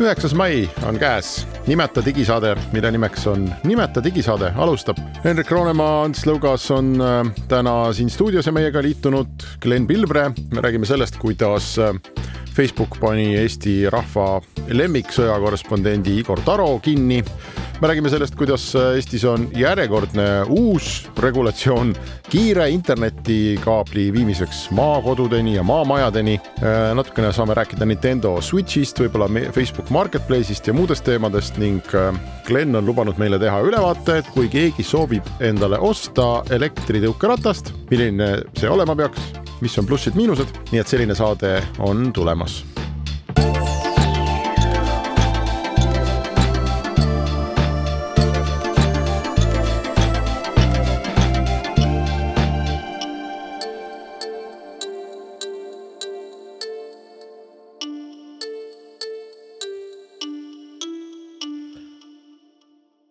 üheksas mai on käes, Nimeta digisaade, mille nimeks on Nimeta digisaade, alustab. Henrik Roonemaa, Ants Lõugas on äh, täna siin stuudios ja meiega liitunud Glen Pilvre. me räägime sellest, kuidas äh, Facebook pani Eesti rahva lemmiksõjakorrespondendi Igor Taro kinni me räägime sellest, kuidas Eestis on järjekordne uus regulatsioon kiire internetikaabli viimiseks maakodudeni ja maamajadeni. Äh, natukene saame rääkida Nintendo Switch'ist, võib-olla Facebook Marketplace'ist ja muudest teemadest ning äh, Glen on lubanud meile teha ülevaate, et kui keegi soovib endale osta elektritõukeratast, milline see olema peaks, mis on plussid-miinused, nii et selline saade on tulemas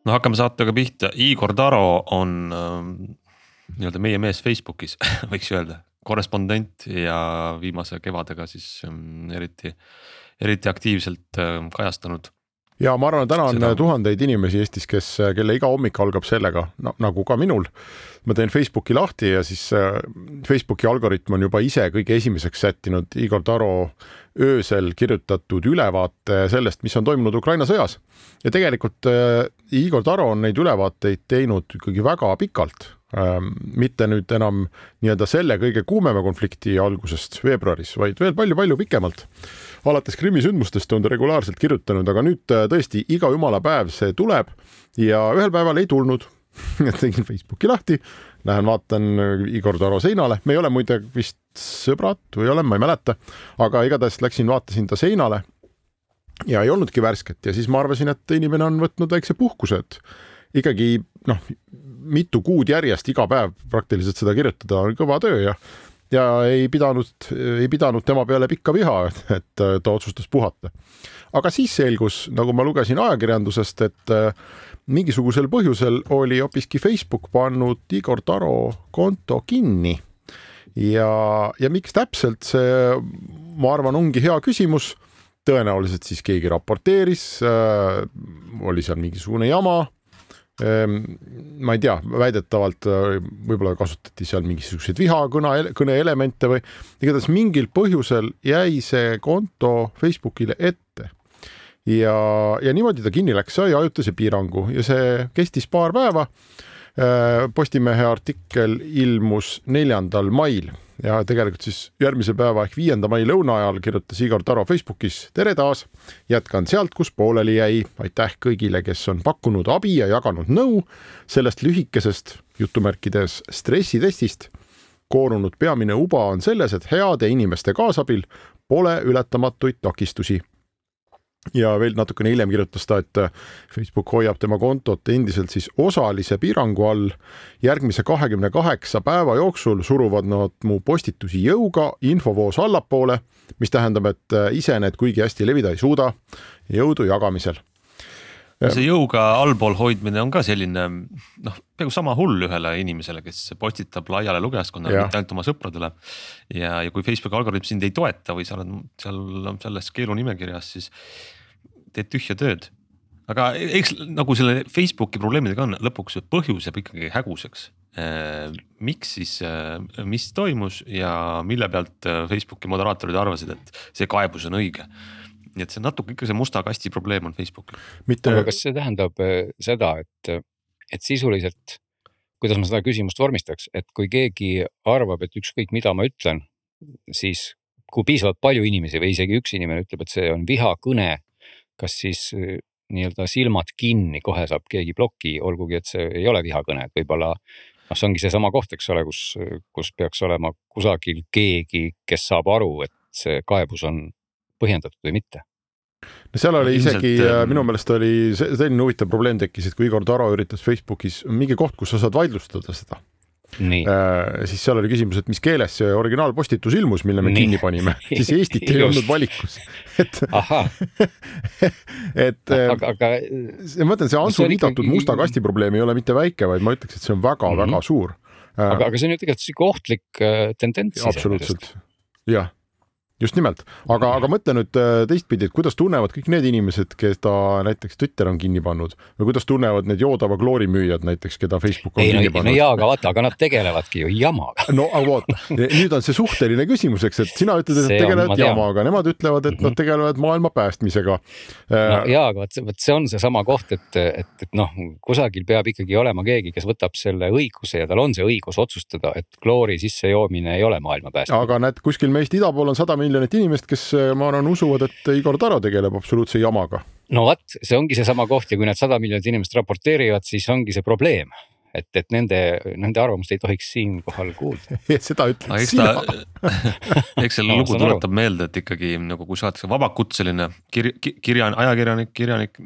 no hakkame saatega pihta, Igor Taro on äh, nii-öelda meie mees Facebookis võiks öelda, korrespondent ja viimase kevadega siis ähm, eriti, eriti aktiivselt äh, kajastanud ja ma arvan, täna on Seda... tuhandeid inimesi Eestis, kes, kelle iga hommik algab sellega, no nagu ka minul. ma teen Facebooki lahti ja siis äh, Facebooki algoritm on juba ise kõige esimeseks sättinud Igor Taro öösel kirjutatud ülevaate sellest, mis on toimunud Ukraina sõjas. ja tegelikult äh, Igor Taro on neid ülevaateid teinud ikkagi väga pikalt ähm,, mitte nüüd enam nii-öelda selle kõige kuumema konflikti algusest veebruaris, vaid veel palju-palju pikemalt alates Krimmi sündmustest on ta regulaarselt kirjutanud, aga nüüd äh, tõesti iga jumala päev see tuleb ja ühel päeval ei tulnud. Tegin Facebooki lahti, lähen vaatan äh, Igor Taro seinale, me ei ole muide vist sõbrad või olen, ma ei mäleta, aga igatahes läksin, vaatasin ta seinale ja ei olnudki värsket. Ja siis ma arvasin, et inimene on võtnud väikse puhkuse, et ikkagi noh, mitu kuud järjest iga päev praktiliselt seda kirjutada on kõva töö ja ja ei pidanud, ei pidanud tema peale pikka viha, et ta otsustas puhata. aga siis selgus, nagu ma lugesin ajakirjandusest, et äh, mingisugusel põhjusel oli hoopiski Facebook pannud Igor Taro konto kinni. ja, ja miks täpselt see, ma arvan, ongi hea küsimus. tõenäoliselt siis keegi raporteeris äh,, oli seal mingisugune jama ma ei tea, väidetavalt äh, võib-olla kasutati seal mingisuguseid vihakõne, kõne elemente või igatahes mingil põhjusel jäi see konto Facebookile ette. ja, ja niimoodi ta kinni läks, sai ajutise piirangu ja see kestis paar päeva. Äh, Postimehe artikkel ilmus neljandal mail ja tegelikult siis järgmise päeva ehk viienda mai lõuna ajal kirjutas Igor Taro Facebookis tere taas, jätkan sealt, kus pooleli jäi. aitäh kõigile, kes on pakkunud abi ja jaganud nõu sellest lühikesest jutumärkides stressitestist. koorunud peamine uba on selles, et heade inimeste kaasabil pole ületamatuid takistusi ja veel natukene hiljem kirjutas ta, et äh, Facebook hoiab tema kontot endiselt siis osalise piirangu all. järgmise kahekümne kaheksa päeva jooksul suruvad nad mu postitusi jõuga infovoos allapoole, mis tähendab, et äh, ise need kuigi hästi levida ei suuda. jõudu jagamisel see jõuga allpool hoidmine on ka selline noh, peaaegu sama hull ühele inimesele, kes postitab laiale lugejaskonnale, mitte ainult oma sõpradele. ja, ja kui Facebooki algoritm sind ei toeta või sa oled seal selles keelunimekirjas, siis teed tühja tööd. aga eks nagu selle Facebooki probleemidega on, lõpuks põhjus jääb ikkagi häguseks. Äh, miks siis, äh, mis toimus ja mille pealt äh, Facebooki moderaatorid arvasid, et see kaebus on õige nii et see natuke ikka see musta kasti probleem on Facebookil. mitte, aga kas see tähendab äh, seda, et, et sisuliselt, kuidas ma seda küsimust vormistaks, et kui keegi arvab, et ükskõik, mida ma ütlen, siis kui piisavalt palju inimesi või isegi üks inimene ütleb, et see on vihakõne, kas siis äh, nii-öelda silmad kinni, kohe saab keegi ploki, olgugi et see ei ole vihakõne, et võib-olla noh, see ongi seesama koht, eks ole, kus, kus peaks olema kusagil keegi, kes saab aru, et see kaebus on põhjendatud või mitte no seal oli Ilmselt, isegi äh, minu meelest oli selline huvitav probleem tekkis, et kui Igor Taro üritas Facebookis mingi koht, kus sa saad vaidlustada seda Äh, siis seal oli küsimus, et mis keeles see originaalpostitus ilmus, mille me Nii. kinni panime, siis Eestit ei olnud valikus, et et aga, aga ma mõtlen, see Antsu viidatud ikkagi... musta kasti probleem ei ole mitte väike, vaid ma ütleks, et see on väga-väga mm -hmm. suur. aga, aga see on ju tegelikult sihuke ohtlik äh, tendents. absoluutselt, jah just nimelt, aga, aga mõtle nüüd äh, teistpidi, et kuidas tunnevad kõik need inimesed, keda näiteks Twitter on kinni pannud või kuidas tunnevad need joodava kloori müüjad näiteks, keda Facebook on ei, kinni no, pannud? no jaa, aga vaata, aga nad tegelevadki ju jamaga. no aga vaata, nüüd on see suhteline küsimus, eks, et sina ütled, et nad tegelevad jamaga, nemad ütlevad, et mm -hmm. nad mhm. tegelevad maailma päästmisega. no äh, jaa, aga vot, vot see on seesama koht, et, et, et noh, kusagil peab ikkagi olema keegi, kes võtab selle õiguse ja tal on see õigus otsustada, et kloori sissejoomine ei ole maailma päästmine. aga näed, kuskil meist ida pool on sada miljonit inimest, kes ma arvan, usuvad, et Igor Taro tegeleb absoluutse jamaga. no vot, see ongi seesama koht ja kui need sada miljonit inimest raporteerivad, siis ongi see probleem et, et nende, nende arvamust ei tohiks siinkohal kuulda seda ütled sina. eks see no, lugu tuletab meelde, et ikkagi nagu kui sa oled vabakutseline kir-, kirja, ajakirjanik, kirjanik,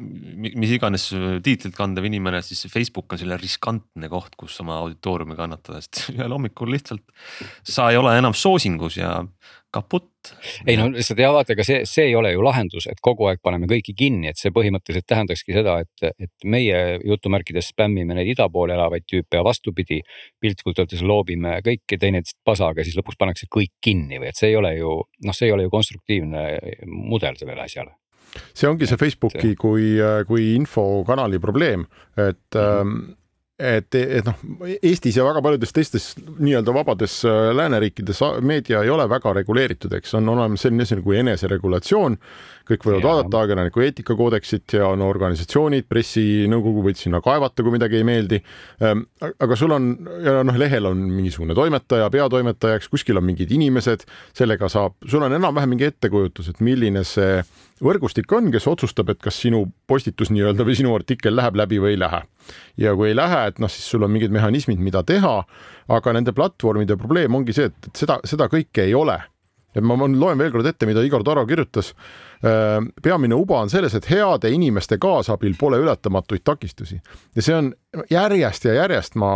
mis iganes tiitlit kandev inimene, siis Facebook on selline riskantne koht, kus oma auditooriumi kannatada, sest ühel hommikul lihtsalt sa ei ole enam soosingus ja kaputt. ei no lihtsalt ja vaata, ega see, see ei ole ju lahendus, et kogu aeg paneme kõiki kinni, et see põhimõtteliselt tähendakski seda, et, et meie jutumärkides spämmime neid ida pool elavaid tüüpe ja vastupidi. piltlikult öeldes loobime kõiki teineteist pasaga, siis lõpuks pannakse kõik kinni või et see ei ole ju noh, see ei ole ju konstruktiivne mudel sellele asjale see ongi see Facebooki kui, kui infokanali probleem, et mm -hmm et, et noh, Eestis ja väga paljudes teistes nii-öelda vabades äh, lääneriikides meedia ei ole väga reguleeritud, eks on olemas selline asi nagu eneseregulatsioon. Kõik võivad ja. vaadata ajakirjaniku eetikakoodeksit ja on organisatsioonid, pressinõukogu võid sinna kaevata, kui midagi ei meeldi. Ähm, aga sul on noh, lehel on mingisugune toimetaja, peatoimetajaks, kuskil on mingid inimesed, sellega saab, sul on enam-vähem mingi ettekujutus, et milline see võrgustik on, kes otsustab, et kas sinu postitus nii-öelda või sinu artikkel läheb läbi või ei lähe. ja kui ei lähe, et noh, siis sul on mingid mehhanismid, mida teha, aga nende platvormide probleem ongi see, et, et seda, seda kõike ei ole. Et ma, ma loen veel kord ette, mida Igor Taro kirjutas. Äh, peamine uba on selles, et heade inimeste kaasabil pole ületamatuid takistusi. Ja see on järjest ja järjest ma,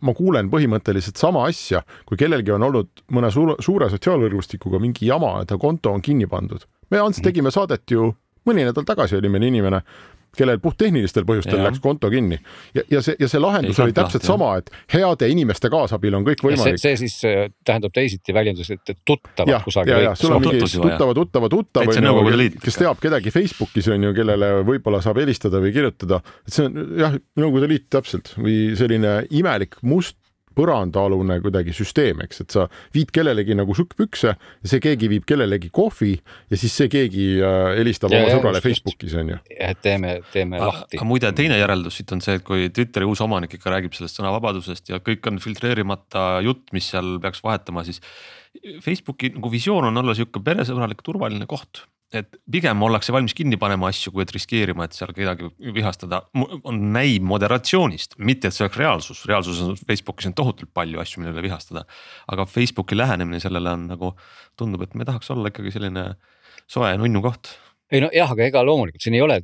ma kuulen põhimõtteliselt sama asja, kui kellelgi on olnud mõne suure, suure sotsiaalvõrgustikuga mingi jama, ta konto on kinni pandud. Me Ants tegime saadet ju mõni nädal tagasi oli meil inimene, kellel puhttehnilistel põhjustel ja. läks konto kinni ja, ja see ja see lahendus ei, oli täpselt lahti, sama, et heade inimeste kaasabil on kõik võimalik. see siis äh, tähendab teisiti väljendus, et tuttavad kusagil. ja, ja sul on mingi tuttava, tuttava, tuttav, kes teab kedagi Facebookis on ju, kellele võib-olla saab helistada või kirjutada, et see on jah, Nõukogude Liit täpselt või selline imelik must põrandaalune kuidagi süsteem, eks, et sa viid kellelegi nagu sukkpükse ja see keegi viib kellelegi kohvi ja siis see keegi äh, helistab oma sõbrale Facebookis on ju. et teeme, teeme lahti. aga muide, teine järeldus siit on see, et kui Twitteri uus omanik ikka räägib sellest sõnavabadusest ja kõik on filtreerimata jutt, mis seal peaks vahetama, siis Facebooki nagu visioon on olla sihuke peresõbralik, turvaline koht et pigem ollakse valmis kinni panema asju, kui et riskeerima, et seal kedagi vihastada, on näib moderatsioonist, mitte et see oleks reaalsus, reaalsuses on Facebookis on tohutult palju asju, mille üle vihastada. aga Facebooki lähenemine sellele on nagu, tundub, et me tahaks olla ikkagi selline soe nunnu koht. ei no jah, aga ega loomulikult siin ei ole,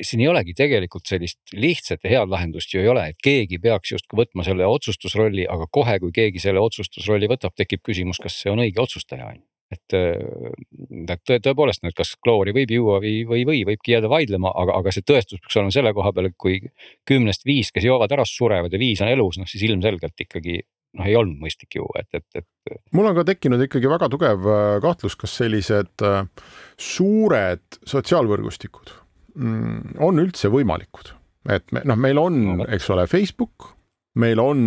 siin ei olegi tegelikult sellist lihtsat ja head lahendust ju ei ole, et keegi peaks justkui võtma selle otsustusrolli, aga kohe, kui keegi selle otsustusrolli võtab, tekib küsimus, kas see on õige otsustaja on ju et äh, tõepoolest, et kas kloori võib juua või, või ei või, võibki jääda vaidlema, aga, aga see tõestus peaks olema selle koha peal, et kui kümnest viis, kes joovad ära, surevad ja viis on elus, noh siis ilmselgelt ikkagi noh, ei olnud mõistlik juua, et, et, et. mul on ka tekkinud ikkagi väga tugev äh, kahtlus, kas sellised äh, suured sotsiaalvõrgustikud mm, on üldse võimalikud, et me noh, meil on no,, eks ole, Facebook, meil on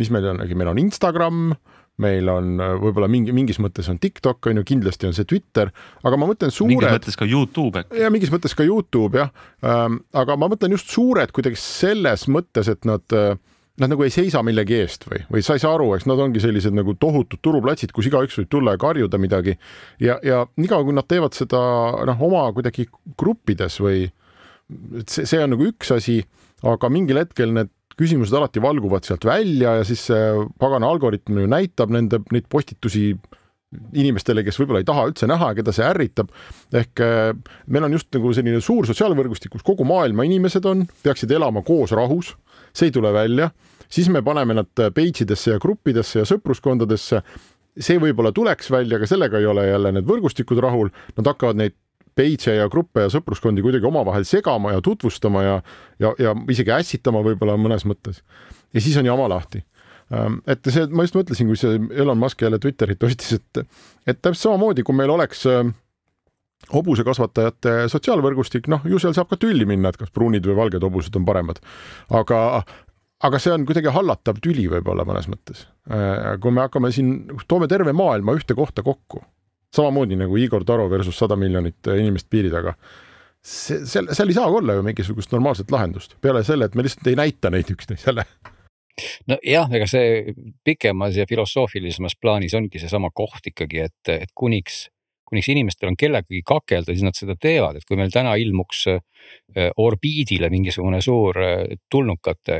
mis meil on, meil on Instagram meil on äh, võib-olla mingi, mingis mõttes on TikTok on ju, kindlasti on see Twitter, aga ma mõtlen suured. mingis mõttes ka Youtube äkki. ja mingis mõttes ka Youtube jah ähm,, aga ma mõtlen just suured kuidagi selles mõttes, et nad äh, Nad nagu ei seisa millegi eest või, või sa ei saa aru, eks nad ongi sellised nagu tohutud turuplatsid, kus igaüks võib tulla ja karjuda midagi ja, ja niikaua, kui nad teevad seda noh, oma kuidagi gruppides või see, see on nagu üks asi, aga mingil hetkel need küsimused alati valguvad sealt välja ja siis see pagana algoritm ju näitab nende, neid postitusi inimestele, kes võib-olla ei taha üldse näha, keda see ärritab. ehk äh, meil on just nagu selline suur sotsiaalvõrgustik, kus kogu maailma inimesed on, peaksid elama koos rahus, see ei tule välja siis me paneme nad page idesse ja gruppidesse ja sõpruskondadesse. see võib-olla tuleks välja, aga sellega ei ole jälle need võrgustikud rahul, nad hakkavad neid page'e ja gruppe ja sõpruskondi kuidagi omavahel segama ja tutvustama ja, ja, ja isegi ässitama võib-olla mõnes mõttes. ja siis on jama lahti ähm, et see, ma just mõtlesin, kui see Elon Musk jälle Twitterit ostis, et, et täpselt samamoodi, kui meil oleks äh, hobusekasvatajate sotsiaalvõrgustik, noh, ju seal saab ka tülli minna, et kas pruunid või valged hobused on paremad. aga, aga see on kuidagi hallatav tüli võib-olla mõnes mõttes. Äh, kui me hakkame siin, toome terve maailma ühte kohta kokku, samamoodi nagu Igor Taro versus sada miljonit inimest piiri taga. See, seal, seal ei saa olla ju mingisugust normaalset lahendust peale selle, et me lihtsalt ei näita neid üksteisele. Nojah, ega see pikemas ja filosoofilisemas plaanis ongi seesama koht ikkagi, et, et kuniks kuniks inimestel on kellegagi kakelda, siis nad seda teevad, et kui meil täna ilmuks äh, orbiidile mingisugune suur äh, tulnukate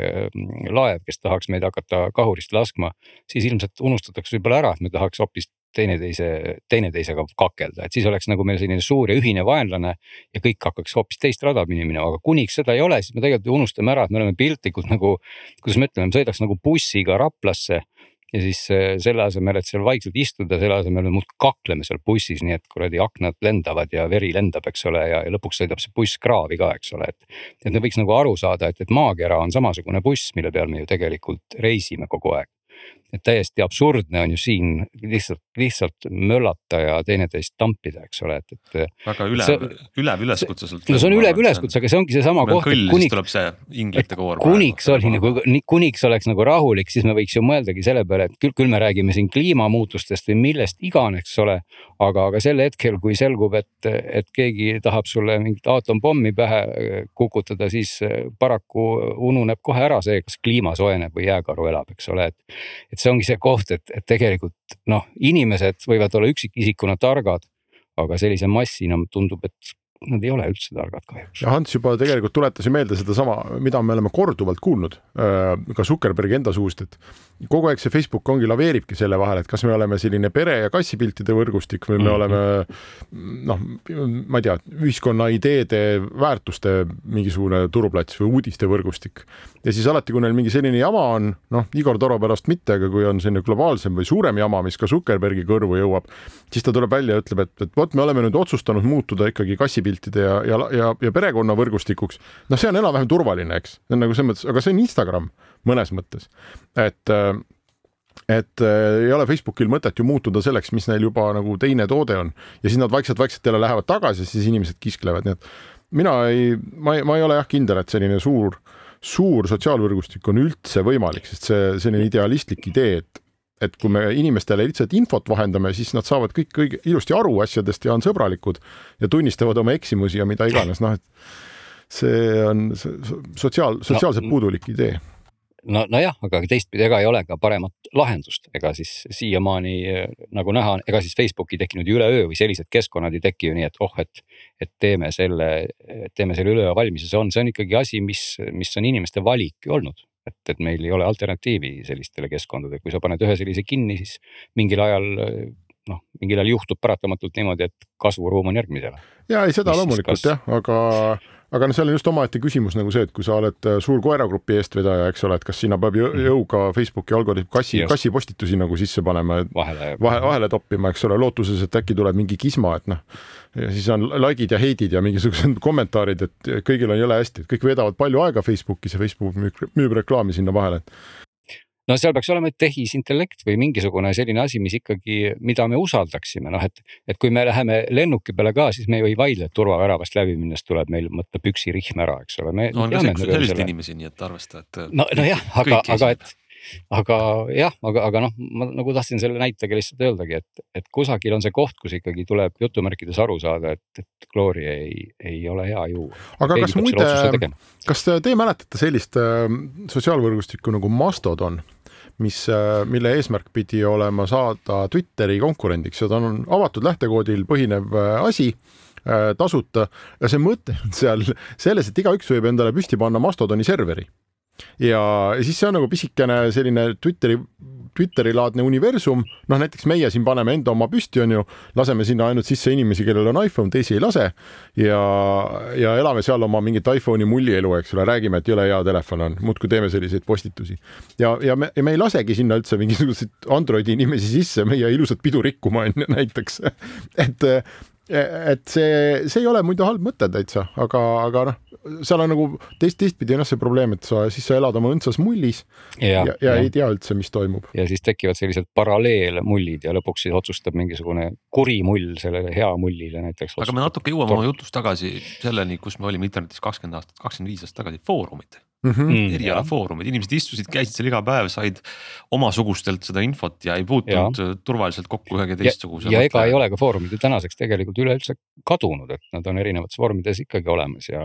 laev, kes tahaks meid hakata kahurist laskma, siis ilmselt unustatakse võib-olla ära, et me tahaks hoopis teineteise, teineteisega kakelda, et siis oleks nagu meil selline suur ja ühine vaenlane ja kõik hakkaks hoopis teist rada minema, aga kuniks seda ei ole, siis me tegelikult unustame ära, et me oleme piltlikult nagu, kuidas me ütleme, sõidaks nagu bussiga Raplasse ja siis äh, selle asemel, et seal vaikselt istuda, selle asemel me muudkui kakleme seal bussis, nii et kuradi aknad lendavad ja veri lendab, eks ole, ja, ja lõpuks sõidab see buss kraavi ka, eks ole, et. et me võiks nagu aru saada, et, et maakera on samasugune buss, mille peal me ju tegelikult reisime kogu aeg et täiesti absurdne on ju siin lihtsalt, lihtsalt möllata ja teineteist tampida, eks ole, et, et. väga ülev, ülev üleskutse sult. no see on ülev üleskutse, aga see ongi seesama koht. kuniks tuleb see inglite koor. kuniks oli nagu, kuniks oleks nagu rahulik, siis me võiks ju mõeldagi selle peale, et küll, küll me räägime siin kliimamuutustest või millest iganes, eks ole. aga, aga sel hetkel, kui selgub, et, et keegi tahab sulle mingit aatompommi pähe kukutada, siis paraku ununeb kohe ära see, kas kliima soojeneb või jääkaru elab, eks ole, et. et see ongi see koht, et, et tegelikult noh, inimesed võivad olla üksikisikuna targad, aga sellise massina tundub, et nad ei ole üldse targad kahjuks. ja Hans juba tegelikult tuletas ju meelde sedasama, mida me oleme korduvalt kuulnud äh, ka Zuckerbergi enda suust, et kogu aeg see Facebook ongi, laveeribki selle vahel, et kas me oleme selline pere ja kassipiltide võrgustik või me mm -hmm. oleme noh, ma ei tea, ühiskonna ideede, väärtuste mingisugune turuplats või uudiste võrgustik. ja siis alati, kui neil mingi selline jama on, noh, Igor Toro pärast mitte, aga kui on selline globaalsem või suurem jama, mis ka Zuckerbergi kõrvu jõuab, siis ta tuleb välja ja ütleb, et, et vot me oleme nüüd otsustanud muutuda ikkagi kassipiltide piltide ja, ja, ja, ja perekonna võrgustikuks. noh, see on enam-vähem turvaline, eks, nagu selles mõttes, aga see on Instagram mõnes mõttes, et äh, et äh, ei ole Facebookil mõtet ju muutuda selleks, mis neil juba nagu teine toode on. Ja siis nad vaikselt-vaikselt jälle lähevad tagasi, siis inimesed kisklevad, nii et mina ei, ma ei, ma ei ole jah kindel, et selline suur, suur sotsiaalvõrgustik on üldse võimalik, sest see selline idealistlik idee, et et kui me inimestele lihtsalt infot vahendame, siis nad saavad kõik kõige ilusti aru asjadest ja on sõbralikud ja tunnistavad oma eksimusi ja mida iganes, noh et see on sotsiaal, sotsiaalselt no, puudulik idee. No, nojah, aga teistpidi, ega ei ole ka paremat lahendust, ega siis siiamaani nagu näha, ega siis Facebook ei tekkinud üleöö või sellised keskkonnad ei teki ju nii, et oh, et. et teeme selle, teeme selle üleöö valmis. Ja see on, see on ikkagi asi, mis, mis on inimeste valik olnud et, et meil ei ole alternatiivi sellistele keskkondadele, kui sa paned ühe sellise kinni, siis mingil ajal noh, mingil ajal juhtub paratamatult niimoodi, et kasvuruum on järgmisele. ja ei, seda Mis loomulikult kas... jah, aga aga noh, seal on just omaette küsimus nagu see, et kui sa oled äh, suur koeragrupi eestvedaja, eks ole, et kas sinna peab mhm. jõuga Facebooki algoritm kassi, kassipostitusi nagu sisse panema, et vahele, vahe, vahele toppima, eks ole, lootuses, et äkki tuleb mingi kisma, et noh. ja siis on like'id ja heidid ja mingisugused kommentaarid, et kõigil on jõle hästi, et kõik veedavad palju aega Facebookis ja Facebook müüb, müüb reklaami sinna vahele, et no seal peaks olema tehisintellekt või mingisugune selline asi, mis ikkagi, mida me usaldaksime, noh et, et kui me läheme lennuki peale ka, siis me ju ei vaidle, et turvaväravast läbi minnes tuleb meil võtta püksirihm ära, eks ole. no on ka selliseid inimesi, nii et arvesta, et. no, nojah, aga, aga et aga jah, aga, aga noh, ma nagu tahtsin selle näitega lihtsalt öeldagi, et, et kusagil on see koht, kus ikkagi tuleb jutumärkides aru saada, et, et kloori ei, ei ole hea juua. aga Keegi kas muide, kas te, te mäletate sellist äh, sotsiaalvõrgustikku nagu Mastodon? Mis, äh, mille eesmärk pidi olema saada Twitteri konkurendiks. Ja ta on avatud lähtekoodil põhinev äh, asi äh, tasuta ja see mõte on seal selles, et igaüks võib endale püsti panna Mastodoni serveri. Ja siis see on nagu pisikene selline Twitteri Twitteri laadne universum, noh näiteks meie siin paneme enda oma püsti, on ju, laseme sinna ainult sisse inimesi, kellel on iPhone, teisi ei lase. Ja, ja elame seal oma mingit iPhone'i mullielu, eks ole, räägime, et jõle hea telefon on, muudkui teeme selliseid postitusi. ja, ja me, me ei lasegi sinna üldse mingisuguseid Androidi inimesi sisse. Meie ilusat pidu rikkuma, on ju, näiteks. et et see, see ei ole muidu halb mõte täitsa, aga, aga noh, seal on nagu teist, teistpidi on jah see probleem, et sa siis sa elad oma õndsas mullis ja, ja, ja, ja ei tea üldse, mis toimub. ja siis tekivad sellised paralleelmullid ja lõpuks siis otsustab mingisugune kuri mull sellele hea mullile näiteks. aga me natuke jõuame oma jutus tagasi selleni, kus me olime internetis kakskümmend aastat, kakskümmend viis aastat tagasi, foorumid mhm. Mm -hmm. erialafoorumid, inimesed istusid, käisid seal iga päev, said omasugustelt seda infot ja ei puutunud ja. turvaliselt kokku ühegi teistsuguse. ja, ja ega ei ole ka foorumid ju tänaseks tegelikult üleüldse kadunud, et nad on erinevates vormides ikkagi olemas ja.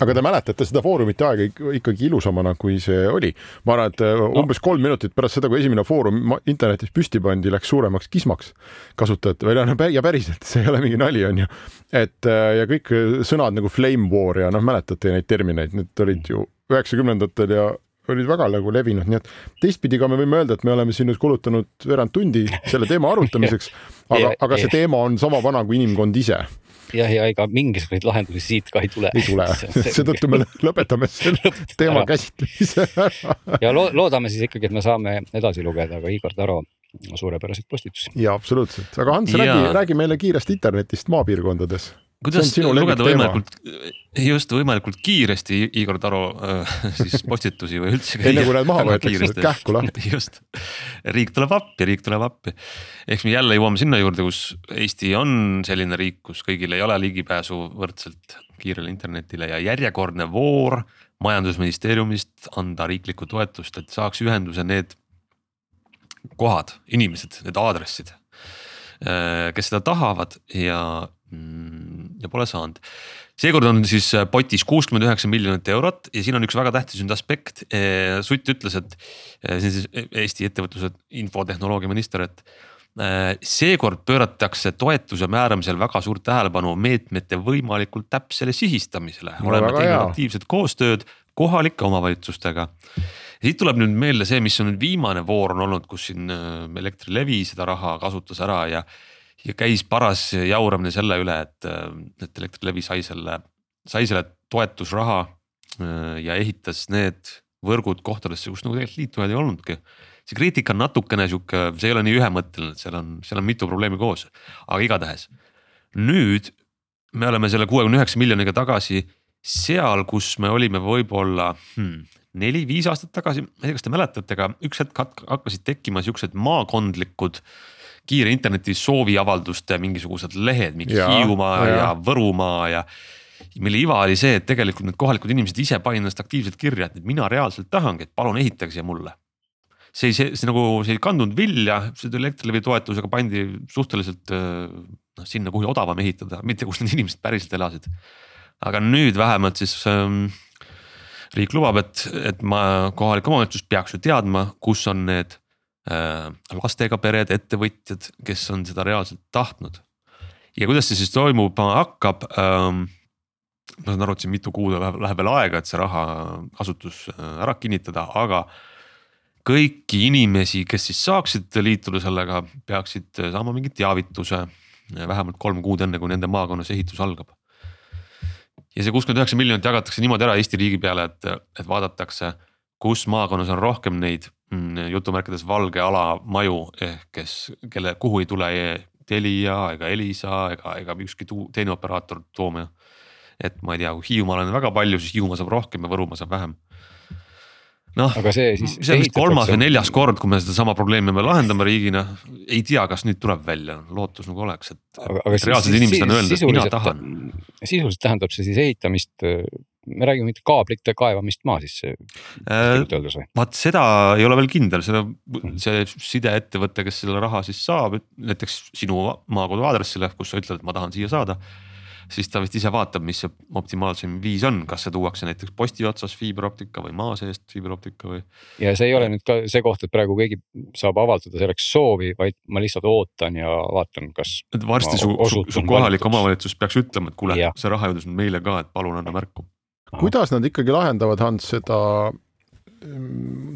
aga te mäletate seda foorumite aega ikkagi ilusamana, kui see oli. ma arvan, et no. umbes kolm minutit pärast seda, kui esimene foorum internetis püsti pandi, läks suuremaks kismaks kasutajate või noh, ja päriselt, see ei ole mingi nali, on ju. et ja kõik sõnad nagu flame war ja noh, mäletate neid termineid, need olid ju üheksakümnendatel ja olid väga nagu levinud, nii et teistpidi ka me võime öelda, et me oleme siin nüüd kulutanud veerand tundi selle teema arutamiseks, aga, aga see teema on sama vana kui inimkond ise. Jah, ja ega mingisuguseid lahendusi siit ka ei tule. ei tule, seetõttu me lõpetame selle teema käsitlemise. Ja lo loodame siis ikkagi, et me saame edasi lugeda ka Igor Taro suurepäraseid postitusi. ja absoluutselt, aga Hans, räägi, räägi meile kiiresti internetist maapiirkondades kuidas lugeda võimalikult, just võimalikult kiiresti Igor Taro äh, siis postitusi või üldse. enne kui need maha võetakse, kähku lahti. just, riik tuleb appi, riik tuleb appi. eks me jälle jõuame sinna juurde, kus Eesti on selline riik, kus kõigil ei ole ligipääsu võrdselt kiirele internetile ja järjekordne voor majandusministeeriumist anda riiklikku toetust, et saaks ühenduse need kohad, inimesed, need aadressid, äh, kes seda tahavad ja Mm, ja pole saanud. seekord on siis äh, potis kuuskümmend üheksa miljonit eurot ja siin on üks väga tähtis nüüd aspekt. Äh, Sutt ütles, et äh, see on siis Eesti ettevõtluse infotehnoloogia minister, et seekord pööratakse toetuse määramisel väga suurt tähelepanu meetmete võimalikult täpsele sihistamisele no,, oleme teinud aktiivset koostööd kohalike omavalitsustega. siit tuleb nüüd meelde see, mis on nüüd viimane voor on olnud, kus siin Elektrilevi seda raha kasutas ära ja ja käis paras jauramine selle üle, et, et Elektrilevi sai selle, sai selle toetusraha äh, ja ehitas need võrgud kohtadesse, kus nagu tegelikult liitujaid ei olnudki. see kriitika on natukene sihuke, see ei ole nii ühemõtteline, seal on, seal on mitu probleemi koos, aga igatahes. nüüd me oleme selle kuuekümne üheksa miljoniga tagasi seal, kus me olime võib-olla hmm, neli-viis aastat tagasi, ma ei tea, kas te mäletate, aga üks hetk hakkasid tekkima siuksed maakondlikud äh, kiire interneti sooviavalduste mingisugused lehed, mingi ja, Hiiumaa ja, ja Võrumaa ja. mille iva oli see, et tegelikult need kohalikud inimesed ise panid ennast aktiivselt kirja, et mina reaalselt tahangi, et palun ehitage siia mulle. see, see, see nagu, see ei kandnud vilja, seda Elektrilevi toetusega pandi suhteliselt noh, sinna, kuhu odavam ehitada, mitte kus need inimesed päriselt elasid. aga nüüd vähemalt siis ähm, riik lubab, et, et ma, kohalik omavalitsus peaks ju teadma, kus on need Äh, lastega pered, ettevõtjad, kes on seda reaalselt tahtnud. ja kuidas see siis toimuma hakkab ähm,? ma saan aru, et siin mitu kuud läheb, läheb veel aega, et see raha kasutus äh, ära kinnitada, aga kõiki inimesi, kes siis saaksid liituda sellega, peaksid saama mingi teavituse vähemalt kolm kuud enne, kui nende maakonnas ehitus algab. ja see kuuskümmend üheksa miljonit jagatakse niimoodi ära Eesti riigi peale, et, et vaadatakse, kus maakonnas on rohkem neid jutumärkides valge ala maju ehk kes, kelle, kuhu ei tule Telia ega Elisa ega, ega ükski teine operaator tooma. et ma ei tea, kui Hiiumaal on väga palju, siis Hiiumaa saab rohkem ja Võrumaa saab vähem. noh, see, see on vist kolmas või neljas kord, kui me sedasama probleemi me lahendame riigina, ei tea, kas nüüd tuleb välja, lootus nagu oleks, et, reaalsed inimesed on öelnud, et mina tahan. sisuliselt tähendab see siis ehitamist me räägime mitte kaablite kaevamist maa sisse äh,. vaat seda ei ole veel kindel, seda, see sideettevõte, kes selle raha siis saab, näiteks sinu maakodu aadressile, kus sa ütled, et ma tahan siia saada siis ta vist ise vaatab, mis see optimaalsem viis on, kas see tuuakse näiteks posti otsas fiiberoptika või maa seest fiiberoptika või. ja see ei ole nüüd ka see koht, et praegu keegi saab avaldada selleks soovi, vaid ma lihtsalt ootan ja vaatan, kas. et varsti su, su, su kohalik omavalitsus peaks ütlema, et kuule, see raha jõudis meile ka, et palun anna märku kuidas nad ikkagi lahendavad, Hans, seda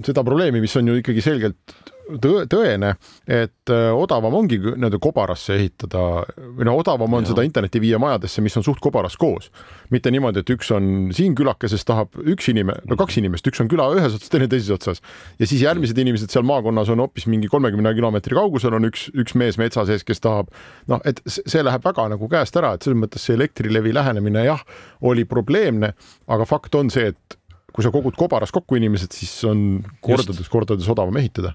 seda probleemi, mis on ju ikkagi selgelt tõe, tõene, et äh, odavam ongi nii-öelda kobarasse ehitada või no odavam on ja. seda internetti viia majadesse, mis on suht kobaras koos. mitte niimoodi, et üks on siin külakeses tahab üks inimene, no kaks inimest, üks on küla ühes otsas, teine teises otsas ja siis järgmised inimesed seal maakonnas on hoopis mingi kolmekümne kilomeetri kaugusel on üks, üks mees metsa sees, kes tahab noh, et see läheb väga nagu käest ära, et selles mõttes see Elektrilevi lähenemine jah, oli probleemne, aga fakt on see, et kui sa kogud kobaras kokku inimesed, siis on kordades-kordades odavam ehitada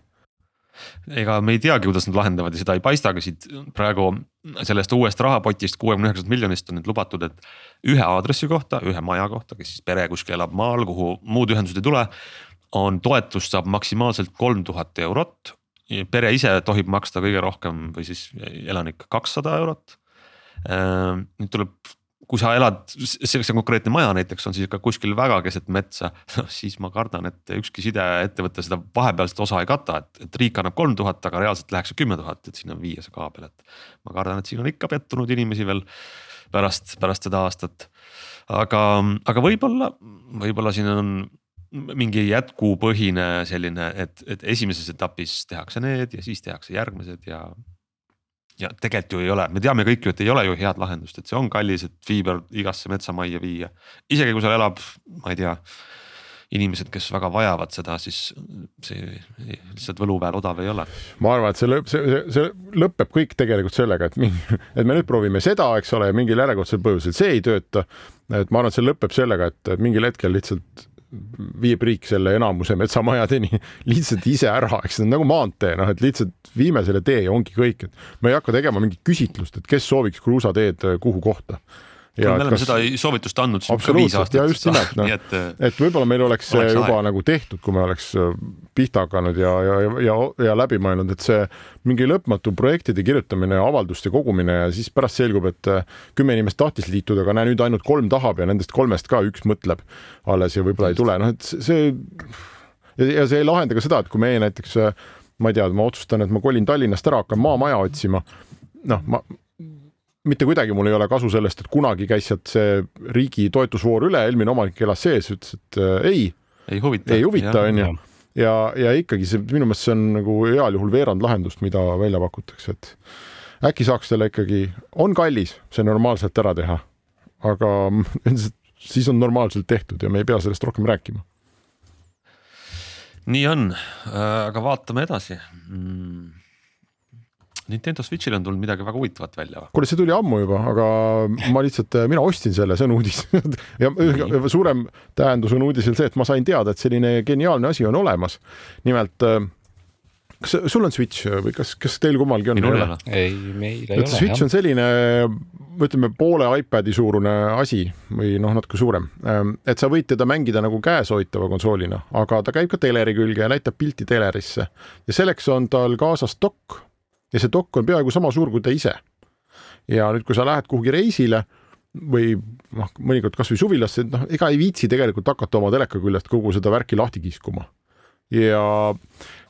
ega me ei teagi, kuidas nad lahendavad ja seda ei paista ka siit praegu sellest uuest rahapotist, kuuekümne üheksast miljonist on nüüd lubatud, et. ühe aadressi kohta, ühe maja kohta, kes siis pere kuskil elab maal, kuhu muud ühendused ei tule. on toetust saab maksimaalselt kolm tuhat eurot. pere ise tohib maksta kõige rohkem või siis elanik kakssada eurot. nüüd tuleb kui sa elad, see konkreetne maja näiteks on siis ikka kuskil väga keset metsa, noh siis ma kardan, et ükski sideettevõte seda vahepealset osa ei kata, et, et riik annab kolm tuhat, aga reaalselt läheks see kümme tuhat, et sinna viia see kaabel, et. ma kardan, et siin on ikka pettunud inimesi veel pärast, pärast seda aastat. aga, aga võib-olla, võib-olla siin on mingi jätkupõhine selline, et, et esimeses etapis tehakse need ja siis tehakse järgmised ja ja tegelikult ju ei ole, me teame kõik ju, et ei ole ju head lahendust, et see on kallis, et fiiber igasse metsamajja viia. isegi kui seal elab, ma ei tea, inimesed, kes väga vajavad seda, siis see lihtsalt võluväel odav ei ole. ma arvan, et see lõpp, see, see lõpeb kõik tegelikult sellega, et mingi, et me nüüd proovime seda, eks ole, mingil järjekordsel põhjusel see ei tööta. et ma arvan, et see lõpeb sellega, et mingil hetkel lihtsalt viib riik selle enamuse metsamajadeni lihtsalt ise ära, eks see on nagu maantee, noh, et lihtsalt viime selle tee ja ongi kõik, et me ei hakka tegema mingit küsitlust, et kes sooviks kruusateed kuhu kohta me oleme kas... seda soovitust andnud ka viis aastat. ja just nimelt, noh, et, et võib-olla meil oleks see juba aeg. nagu tehtud, kui me oleks äh, pihta hakanud ja, ja, ja, ja läbi mõelnud, et see mingi lõpmatu projektide kirjutamine ja avalduste kogumine ja siis pärast selgub, et äh, kümme inimest tahtis liituda, aga näe, nüüd ainult kolm tahab ja nendest kolmest ka üks mõtleb alles ja võib-olla ei tule, noh, et see ja see ei lahenda ka seda, et kui meie näiteks äh, ma ei tea, ma otsustan, et ma kolin Tallinnast ära, hakkan maamaja otsima. noh, ma mitte kuidagi mul ei ole kasu sellest, et kunagi käis sealt see riigi toetusvoor üle, eelmine omanik elas sees, ütles, et äh, ei. ei huvita. ei huvita, onju. ja, ja ikkagi see minu meelest see on nagu heal juhul veerand lahendust, mida välja pakutakse, et äkki saaks selle ikkagi, on kallis see normaalselt ära teha, aga siis on normaalselt tehtud ja me ei pea sellest rohkem rääkima. nii on, äh, aga vaatame edasi mm Nintendo Switch'il on tulnud midagi väga huvitavat välja või? kuule, see tuli ammu juba, aga ma lihtsalt, mina ostsin selle, see on uudis ja suurem tähendus on uudisel see, et ma sain teada, et selline geniaalne asi on olemas. nimelt äh, kas sul on Switch või kas, kas teil kummalgi on? minul ei ole. ei, meil ei ole. Switch jah. on selline, ütleme poole iPad'i suurune asi või noh, natuke suurem. Ähm, et sa võid teda mängida nagu käes hoitava konsoolina, aga ta käib ka teleri külge ja näitab pilti telerisse ja selleks on tal kaasas dokk ja see dokk on peaaegu sama suur kui ta ise. ja nüüd, kui sa lähed kuhugi reisile või noh, mõnikord kasvõi suvilasse, noh, ega ei viitsi tegelikult hakata oma teleka küljest kogu seda värki lahti kiskuma. ja,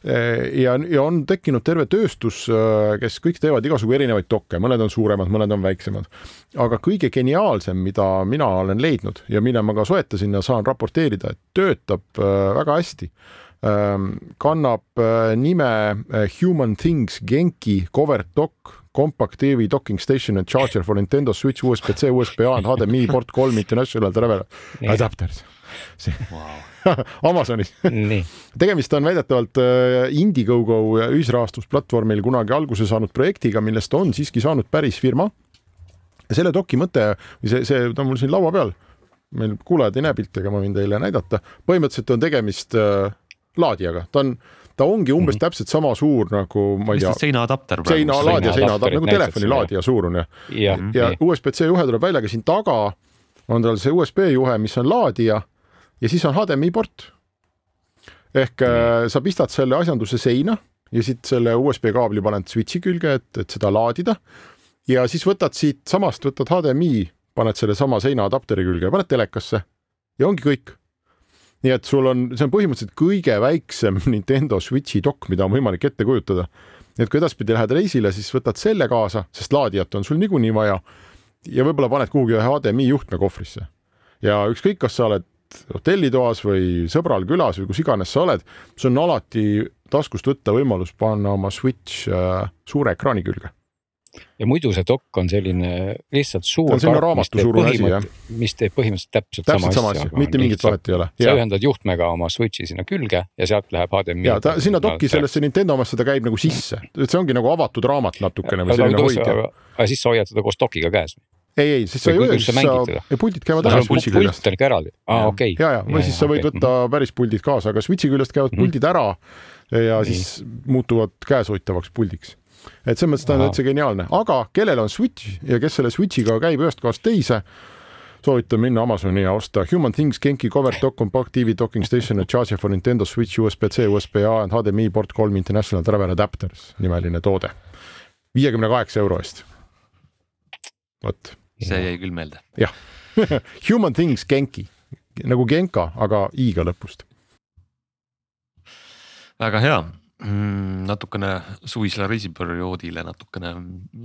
ja, ja on tekkinud terve tööstus, kes kõik teevad igasugu erinevaid dokke, mõned on suuremad, mõned on väiksemad. aga kõige geniaalsem, mida mina olen leidnud ja mille ma ka soetasin ja saan raporteerida, et töötab äh, väga hästi kannab äh, nime äh, Human Things Genki Covert Dock Compact TV Docking Station and Charger for Nintendo Switch USB-C, USB-A and HDMI port kolm International Travel Adapters. Wow. Amazonis tegemist on väidetavalt äh, Indiegogo ühisrahastusplatvormil kunagi alguse saanud projektiga, millest on siiski saanud päris firma. selle doki mõte või see, see, ta on mul siin laua peal, meil kuulajad ei näe pilti, aga ma võin teile näidata. põhimõtteliselt on tegemist äh, laadijaga, ta on, ta ongi umbes mm -hmm. täpselt sama suur nagu ma ei tea. seinaadapter. seina laadija, seinaadapter nagu telefoni laadija suur on ju. ja, ja USB-C juhe tuleb välja, aga siin taga on tal see USB juhe, mis on laadija ja siis on HDMI port. ehk mm -hmm. sa pistad selle asjanduse seina ja siit selle USB kaabli paned switch'i külge, et, et seda laadida. ja siis võtad siit samast, võtad HDMI, paned selle sama seinaadapteri külge ja paned telekasse ja ongi kõik nii et sul on, see on põhimõtteliselt kõige väiksem Nintendo Switchi dokk, mida on võimalik ette kujutada. et kui edaspidi lähed reisile, siis võtad selle kaasa, sest laadijat on sul niikuinii vaja. ja võib-olla paned kuhugi ühe HDMI juhtme kohvrisse. ja ükskõik, kas sa oled hotellitoas või sõbral külas või kus iganes sa oled, sul on alati taskust võtta võimalus panna oma Switch äh, suure ekraani külge ja muidu see dokk on selline lihtsalt suur. mis teeb põhimõtteliselt täpselt, täpselt sama asja, mitte mingit vahet ei ole. sa ühendad juhtmega oma Switch'i sinna külge ja sealt läheb HDMI. ja ta sinna dokki sellesse Nintendo omasse ta käib nagu sisse, et see ongi nagu avatud raamat natukene või selline hoidja. aga siis sa hoiad seda koos dokiga käes ei, ei, siis sa ei hoia, siis sa, puldid käivad ära Switchi küljest. pult on ikka eraldi, aa okei. ja, ja, või siis sa võid võtta päris puldid kaasa, aga Switchi küljest käivad mhm. puldid ära ja siis muutuvad käeshoitavaks puldiks et selles mõttes ta on täitsa geniaalne, aga kellel on Switch ja kes selle Switchiga käib ühest kohast teise, soovitan minna Amazoni ja osta Human Things Genki Cover Dock Compact TV Docking Station Charger for Nintendo Switch USB-C, USB-A and HDMI port kolm International Travel Adapters nimeline toode. viiekümne kaheksa euro eest. vot. see jäi küll meelde. jah Human Things Genki nagu Genka, aga i-ga lõpust. väga hea mm, natukene suvisele reisiperioodile natukene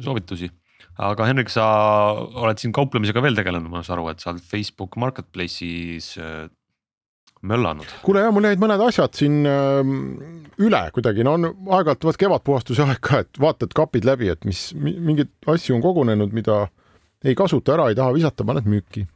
soovitusi. aga Henrik, sa oled siin kauplemisega veel tegelenud, ma saan aru, et sa oled Facebook Marketplace'is äh, möllanud. kuule ja mul jäid mõned asjad siin äh, üle kuidagi, no on aeg-ajalt vaat kevadpuhastuse aeg ka, et vaatad kapid läbi, et mis mingeid asju on kogunenud, mida ei kasuta ära, ei taha visata, paned müüki.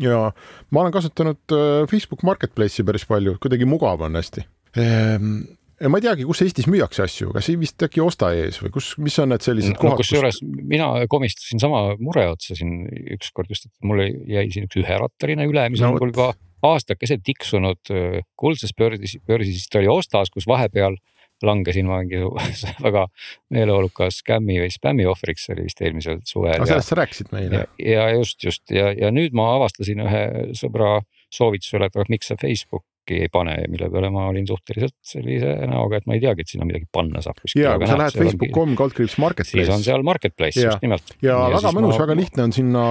ja ma olen kasutanud äh, Facebook Marketplace'i päris palju, kuidagi mugav on hästi ehm, ma ei teagi, kus Eestis müüakse asju, kas vist äkki Osta ees või kus, mis on need sellised no, kohad? kusjuures kus... mina komistasin sama mure otsa siin ükskord just, et mul jäi siin üks üherattarine üle, mis no, on mul juba aastakese tiksunud kuldses börsis, börsis, siis ta oli Ostas, kus vahepeal langesin mingi väga meeleoluka skämmi või spämmi ohvriks, see oli vist eelmisel suvel. sellest sa rääkisid meile. ja just, just ja, ja nüüd ma avastasin ühe sõbra soovitusel, et miks sa Facebook kuhugi ei pane, mille peale ma olin suhteliselt sellise näoga, et ma ei teagi, et sinna midagi panna saab ja kui sa lähed Facebook.com kaldkriips marketplace. siis on seal marketplace just nimelt. ja, ja väga mõnus ma..., väga lihtne on sinna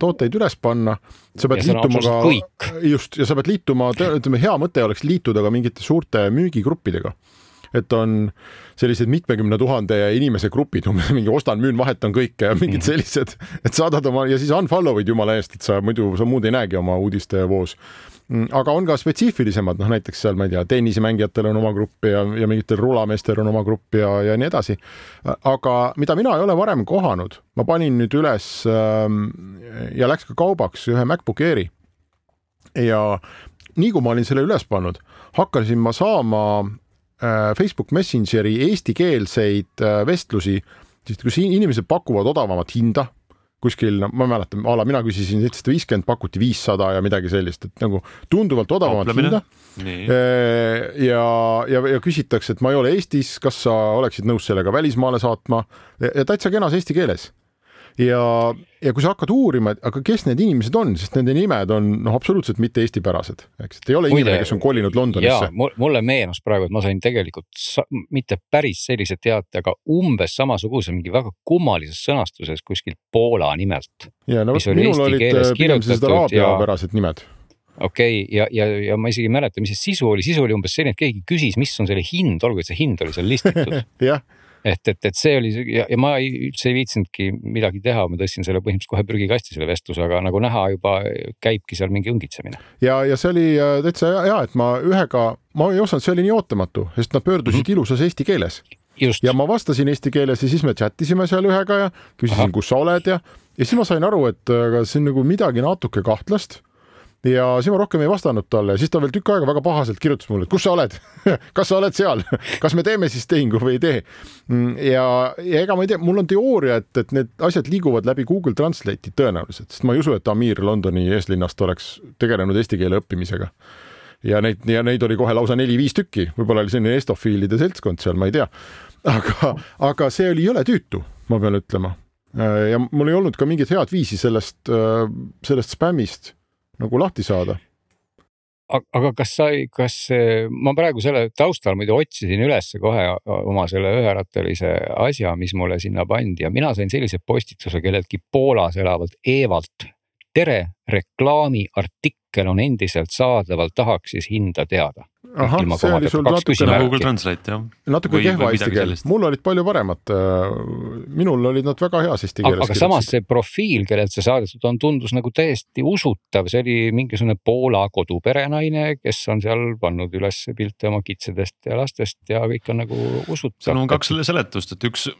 tooteid üles panna. sa pead ja liituma ka, just, ja sa pead liituma, ütleme, hea mõte oleks liituda ka mingite suurte müügigruppidega et on sellised mitmekümne tuhande inimese grupid, umbes mingi ostan, müün, vahetan kõike ja mingid mhm. sellised, et saadad oma ja siis unfollow'id jumala eest, et sa muidu, sa muud ei näegi oma uudistevoos. Mm, aga on ka spetsiifilisemad, noh näiteks seal, ma ei tea, tennisemängijatel on oma grupp ja, ja mingitel rulameestel on oma grupp ja, ja nii edasi. aga mida mina ei ole varem kohanud, ma panin nüüd üles ähm, ja läks ka kaubaks ühe MacBook Airi. ja nii kui ma olin selle üles pannud, hakkasin ma saama äh, Facebook Messengeri eestikeelseid äh, vestlusi, siis kus inimesed pakuvad odavamat hinda kuskil, no ma ei mäleta, a la mina küsisin seitsesada viiskümmend, pakuti viissada ja midagi sellist, et nagu tunduvalt odavamat hinda. ja, ja, ja küsitakse, et ma ei ole Eestis, kas sa oleksid nõus sellega välismaale saatma? Ja täitsa kenas eesti keeles ja, ja kui sa hakkad uurima, et aga kes need inimesed on, sest nende nimed on noh, absoluutselt mitte eestipärased, eks, et ei ole Muide, inimene, kes on kolinud Londonisse. mulle meenus praegu, et ma sain tegelikult sa, mitte päris sellise teate, aga umbes samasuguse mingi väga kummalises sõnastuses kuskil Poola nimelt. ja no vot, minul olid äh, pigem sellised araabiapärased nimed. Okei okay,, ja, ja, ja ma isegi ei mäleta, mis see sisu oli, sisu oli umbes selline, et keegi küsis, mis on selle hind, olgugi et see hind oli seal listitud. Jah et, et, et see oli ja, ja ma ei, üldse ei viitsinudki midagi teha, ma tõstsin selle põhimõtteliselt kohe prügikasti, selle vestluse, aga nagu näha juba käibki seal mingi õngitsemine. ja, ja see oli äh, täitsa hea, hea, et ma ühega, ma ei osanud, see oli nii ootamatu, sest nad pöördusid mm -hmm. ilusas eesti keeles. ja ma vastasin eesti keeles ja siis me chat isime seal ühega ja küsisin, kus sa oled ja, ja siis ma sain aru, et aga see on nagu midagi natuke kahtlast ja siis ma rohkem ei vastanud talle, siis ta veel tükk aega väga pahaselt kirjutas mulle, et kus sa oled kas sa oled seal kas me teeme siis tehingu või ei tee? Mm, ja, ja ega ma ei tea, mul on teooria, et, et need asjad liiguvad läbi Google Translate'i tõenäoliselt, sest ma ei usu, et Amir Londoni eeslinnast oleks tegelenud eesti keele õppimisega. ja neid, ja neid oli kohe lausa neli-viis tükki, võib-olla oli selline estofiilide seltskond seal, ma ei tea. aga, aga see oli jõle tüütu, ma pean ütlema. ja mul ei olnud ka mingit head viisi sellest, sellest spämmist nagu lahti saada. Aga kas sa, kas ma praegu selle taustal muidu otsisin ülesse kohe oma selle üherattalise asja, mis mulle sinna pandi ja mina sain sellise postituse kelleltki Poolas elavalt Evalt, tere, reklaamiartikkel on endiselt saadaval, tahaks siis hinda teada ahah, see oli sul natukene, Google Translate jah. natuke kehva eesti keel, mul olid palju paremad. Äh, minul olid nad väga heas eesti keeles. aga samas see profiil, kellelt see saadetud on, tundus nagu täiesti usutav, see oli mingisugune Poola koduperenaine, kes on seal pannud üles pilte oma kitsedest ja lastest ja kõik on nagu usutav. seal on kaks seletust, et üks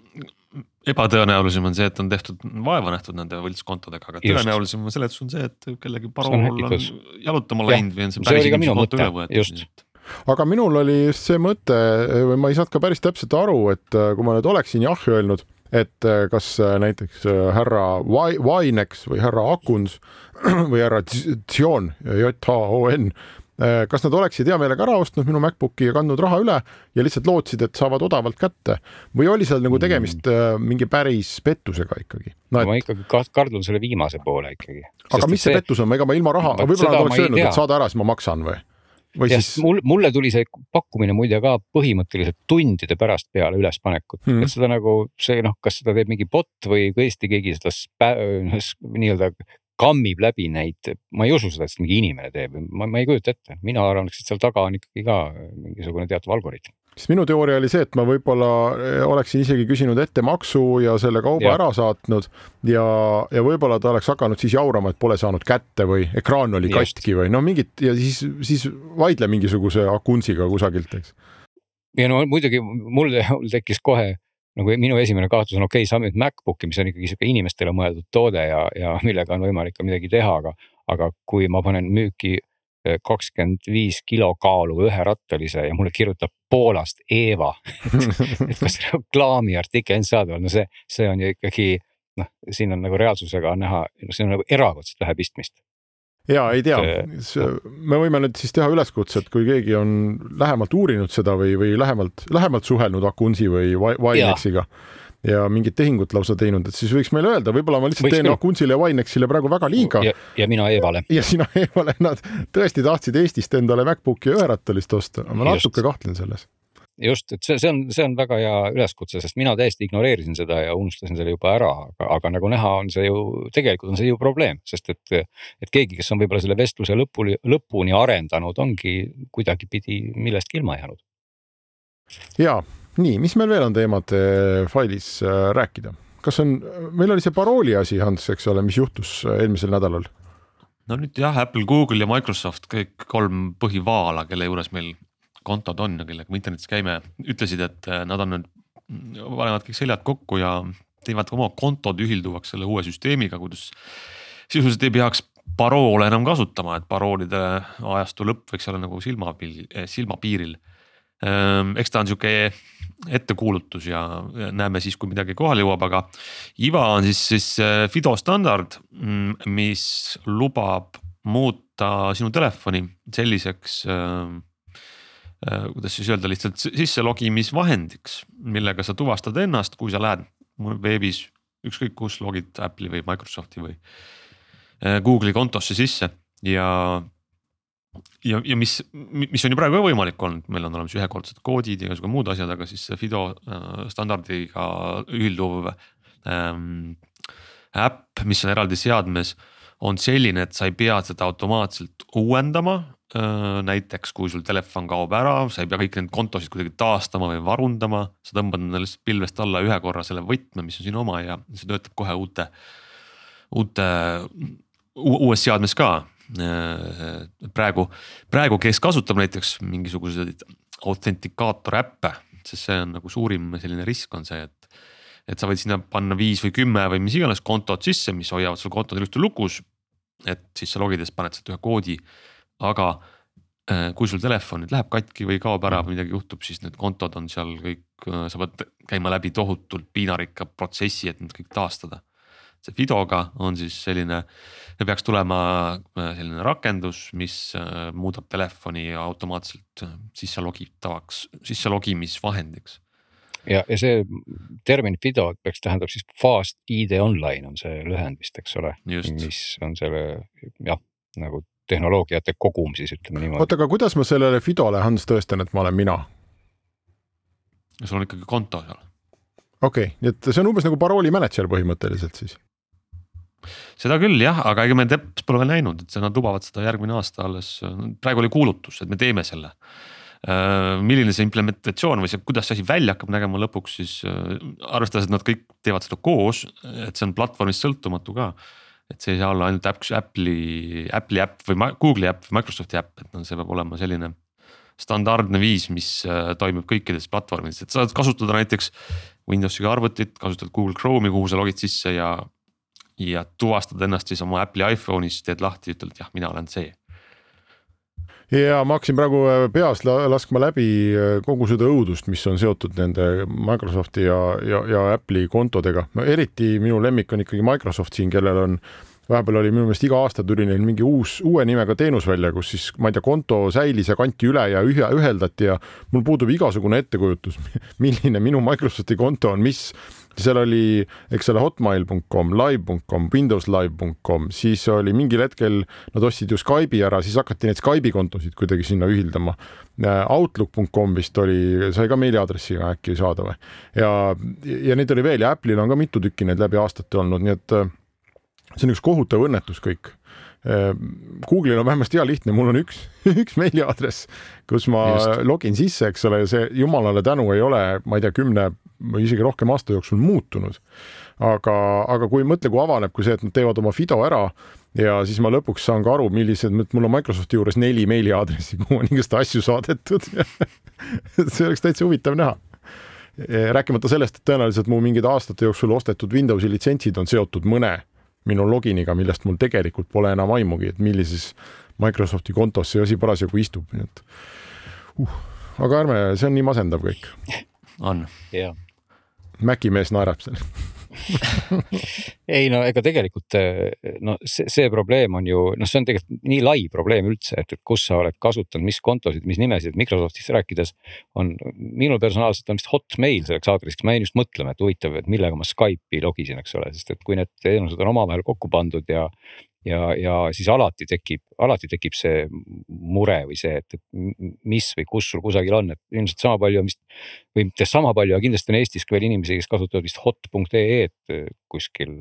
ebatõenäolisem on see, et on tehtud vaeva nähtud nende võltskontodega, aga tõenäolisem seletus on see, et kellegi parool on, on jalutama läinud või on see päris inimese konto üle võetud aga minul oli just see mõte või ma ei saanud ka päris täpselt aru, et äh, kui ma nüüd oleksin jah öelnud, et äh, kas äh, näiteks härra Vainex või härra Akuns või härra Tsion, J-H-O-N, kas nad oleksid hea meelega ära ostnud minu MacBooki ja kandnud raha üle ja lihtsalt lootsid, et saavad odavalt kätte või oli seal nagu tegemist mm. mingi päris pettusega ikkagi no,? Et... ma ikkagi kardun selle viimase poole ikkagi. aga mis see, see pettus on, ega ma ilma raha, võib-olla nad oleks öelnud, et saada ära, siis ma maksan või? või ja siis. mul, mulle tuli see pakkumine muide ka põhimõtteliselt tundide pärast peale ülespanekut mm, -hmm. et seda nagu see noh, kas seda teeb mingi bot või tõesti keegi seda nii-öelda kammib läbi neid, ma ei usu seda, et seda mingi inimene teeb, ma, ma ei kujuta ette, mina arvan, et seal taga on ikkagi ka mingisugune teatav algoritm sest minu teooria oli see, et ma võib-olla eh, oleksin isegi küsinud ettemaksu ja selle kauba ja. ära saatnud ja, ja võib-olla ta oleks hakanud siis jaurama, et pole saanud kätte või ekraan oli Just. katki või no mingit ja siis, siis vaidle mingisuguse akunsiga kusagilt, eks. ja no muidugi mul tekkis kohe nagu minu esimene kaotus on okei okay,, saame nüüd MacBooki, mis on ikkagi sihuke inimestele mõeldud toode ja, ja millega on võimalik ka midagi teha, aga, aga kui ma panen müüki kakskümmend viis kilo kaaluva üherattalise ja mulle kirjutab Poolast Eeva et kas reklaamiartikkel on saadaval, no see, see on ju ikkagi noh, siin on nagu reaalsusega näha, see on nagu erakordselt vähe pistmist ja ei tea, me võime nüüd siis teha üleskutse, et kui keegi on lähemalt uurinud seda või, või lähemalt, lähemalt suhelnud Akunsi või Winexiga ja mingit tehingut lausa teinud, et siis võiks meile öelda, võib-olla ma lihtsalt võiks teen Akuntsile ja Winexile praegu väga liiga. ja mina Eevale. ja sina Eevale, nad tõesti tahtsid Eestist endale MacBooki üherattalist osta, ma natuke kahtlen selles just, et see, see on, see on väga hea üleskutse, sest mina täiesti ignoreerisin seda ja unustasin selle juba ära, aga, aga nagu näha, on see ju, tegelikult on see ju probleem, sest et, et keegi, kes on võib-olla selle vestluse lõpuni, lõpuni arendanud, ongi kuidagipidi millestki ilma jäänud. ja nii, mis meil veel on teemade failis äh, rääkida? kas on, meil oli see parooli asi, Hans, eks ole, mis juhtus äh, eelmisel nädalal? no nüüd jah, Apple, Google ja Microsoft, kõik kolm põhivaala, kelle juures meil kontod on kellega me internetis käime, ütlesid, et äh, nad on nüüd, panevad kõik seljad kokku ja teevad oma kontod ühilduvaks selle uue süsteemiga, kuidas sisuliselt ei peaks paroole enam kasutama, et paroolide ajastu lõpp võiks olla nagu silmapiil, silmapiiril. Ehm, eks ta on sihuke ettekuulutus ja näeme siis, kui midagi kohale jõuab, aga IVA on siis, siis äh, Fido standard, mm, mis lubab muuta sinu telefoni selliseks äh, Äh, kuidas siis öelda, lihtsalt sisse logimisvahendiks, millega sa tuvastad ennast, kui sa lähed veebis ükskõik kus logid Apple'i või Microsofti või äh, Google'i kontosse sisse ja. ja, ja mis, mis on ju praegu ka võimalik olnud, meil on olemas ühekordsed koodid ja igasugused muud asjad, aga siis see Fido äh, standardiga ühilduv ähm, äpp, mis on eraldi seadmes, on selline, et sa ei pea seda automaatselt uuendama Äh, näiteks kui sul telefon kaob ära, sa ei pea kõiki neid kontosid kuidagi taastama või varundama, sa tõmbad endale lihtsalt pilvest alla ühe korra selle võtme, mis on sinu oma ja see töötab kohe uute, uute, uues seadmes ka. Äh, praegu, praegu, kes kasutab näiteks mingisuguseid autentikaator äppe, sest see on nagu suurim selline risk on see, et et sa võid sinna panna viis või kümme või mis iganes kontot sisse, mis hoiavad sul kontod ilusti lukus. et siis sa logides paned sealt ühe koodi aga äh, kui sul telefon nüüd läheb katki või kaob ära või midagi juhtub, siis need kontod on seal kõik, äh, sa pead käima läbi tohutult piinarikka protsessi, et need kõik taastada. see Fidoga on siis selline, peaks tulema äh, selline rakendus, mis muudab telefoni automaatselt sisse logitavaks, sisse logimisvahendiks ja, ja see termin FIDO peaks, tähendab siis Fast ID Online on see lühend vist, eks ole, mis on selle jah, nagu tehnoloogiate kogum siis ütleme niimoodi. oota, aga kuidas ma sellele Fidole, Hans, tõestan, et ma olen mina? sul on ikkagi konto seal. okei okay,, nii et see on umbes nagu parooli mänedžer põhimõtteliselt siis? seda küll jah, aga ega me täpselt pole veel näinud, et nad lubavad seda järgmine aasta alles, praegu oli kuulutus, et me teeme selle. Äh, milline see implementatsioon või see, kuidas see asi välja hakkab nägema lõpuks, siis äh, arvestades, et nad kõik teevad seda koos, et see on platvormist sõltumatu ka. Et see ei saa olla ainult Apple'i, Apple'i äpp või Google'i äpp või Microsofti äpp, et no see peab olema selline standardne viis, mis äh, toimib kõikides platvormides, et sa saad kasutada näiteks Windowsiga arvutit, kasutad Google Chrome'i, kuhu sa logid sisse ja ja tuvastad ennast siis oma Apple'i iPhone'is, teed lahti, ütled jah, mina olen see. Ja ma hakkasin praegu äh, peas laskma läbi äh, kogu seda õudust, mis on seotud nende Microsofti ja, ja, ja Apple'i kontodega, no eriti minu lemmik on ikkagi Microsoft siin, kellel on vahepeal oli minu meelest iga aasta tuli neil mingi uus, uue nimega teenus välja, kus siis ma ei tea, konto säilis ja kanti üle ja ühe, üheldati ja mul puudub igasugune ettekujutus, milline minu Microsofti konto on, mis seal oli, eks ole, hotmail.com, live.com, windowslive.com, siis oli mingil hetkel nad ostsid ju Skype'i ära, siis hakati neid Skype'i kontosid kuidagi sinna ühildama. Äh, Outlook.com vist oli, sai ka meiliaadressiga äkki saada või? ja, ja neid oli veel ja Apple'il on ka mitu tükki neid läbi aastate olnud, nii et äh, see on üks kohutav õnnetus kõik Google'il on vähemasti hea lihtne, mul on üks, üks meiliaadress, kus ma Just. login sisse, eks ole, see jumalale tänu ei ole, ma ei tea, kümne või isegi rohkem aasta jooksul muutunud. aga, aga kui mõtle, kui avaneb, kui see, et nad teevad oma Fido ära ja siis ma lõpuks saan ka aru, millised, mul on Microsofti juures neli meiliaadressi, kuhu on igast asju saadetud see oleks täitsa huvitav näha rääkimata sellest, et tõenäoliselt mu mingid aastate jooksul ostetud Windowsi litsentsid on seotud mõne minu loginiga, millest mul tegelikult pole enam aimugi, et millises Microsofti kontos see asi parasjagu istub, nii et uh, aga ärme, see on nii masendav kõik on. jah. Maci mees naerab seal ei no ega tegelikult no see, see probleem on ju noh, see on tegelikult nii lai probleem üldse, et, et kus sa oled kasutanud, mis kontosid, mis nimesid Microsoftist rääkides. on minul personaalselt on vist Hotmail selleks aadressiks, ma jäin just mõtlema, et huvitav, et millega ma Skype'i logisin, eks ole, sest et kui need teenused on omavahel kokku pandud ja ja, ja siis alati tekib, alati tekib see mure või see, et, et mis või kus sul kusagil on, et ilmselt sama palju on vist. või mitte sama palju, aga kindlasti on Eestis ka veel inimesi, kes kasutavad vist hot.ee-d kuskil.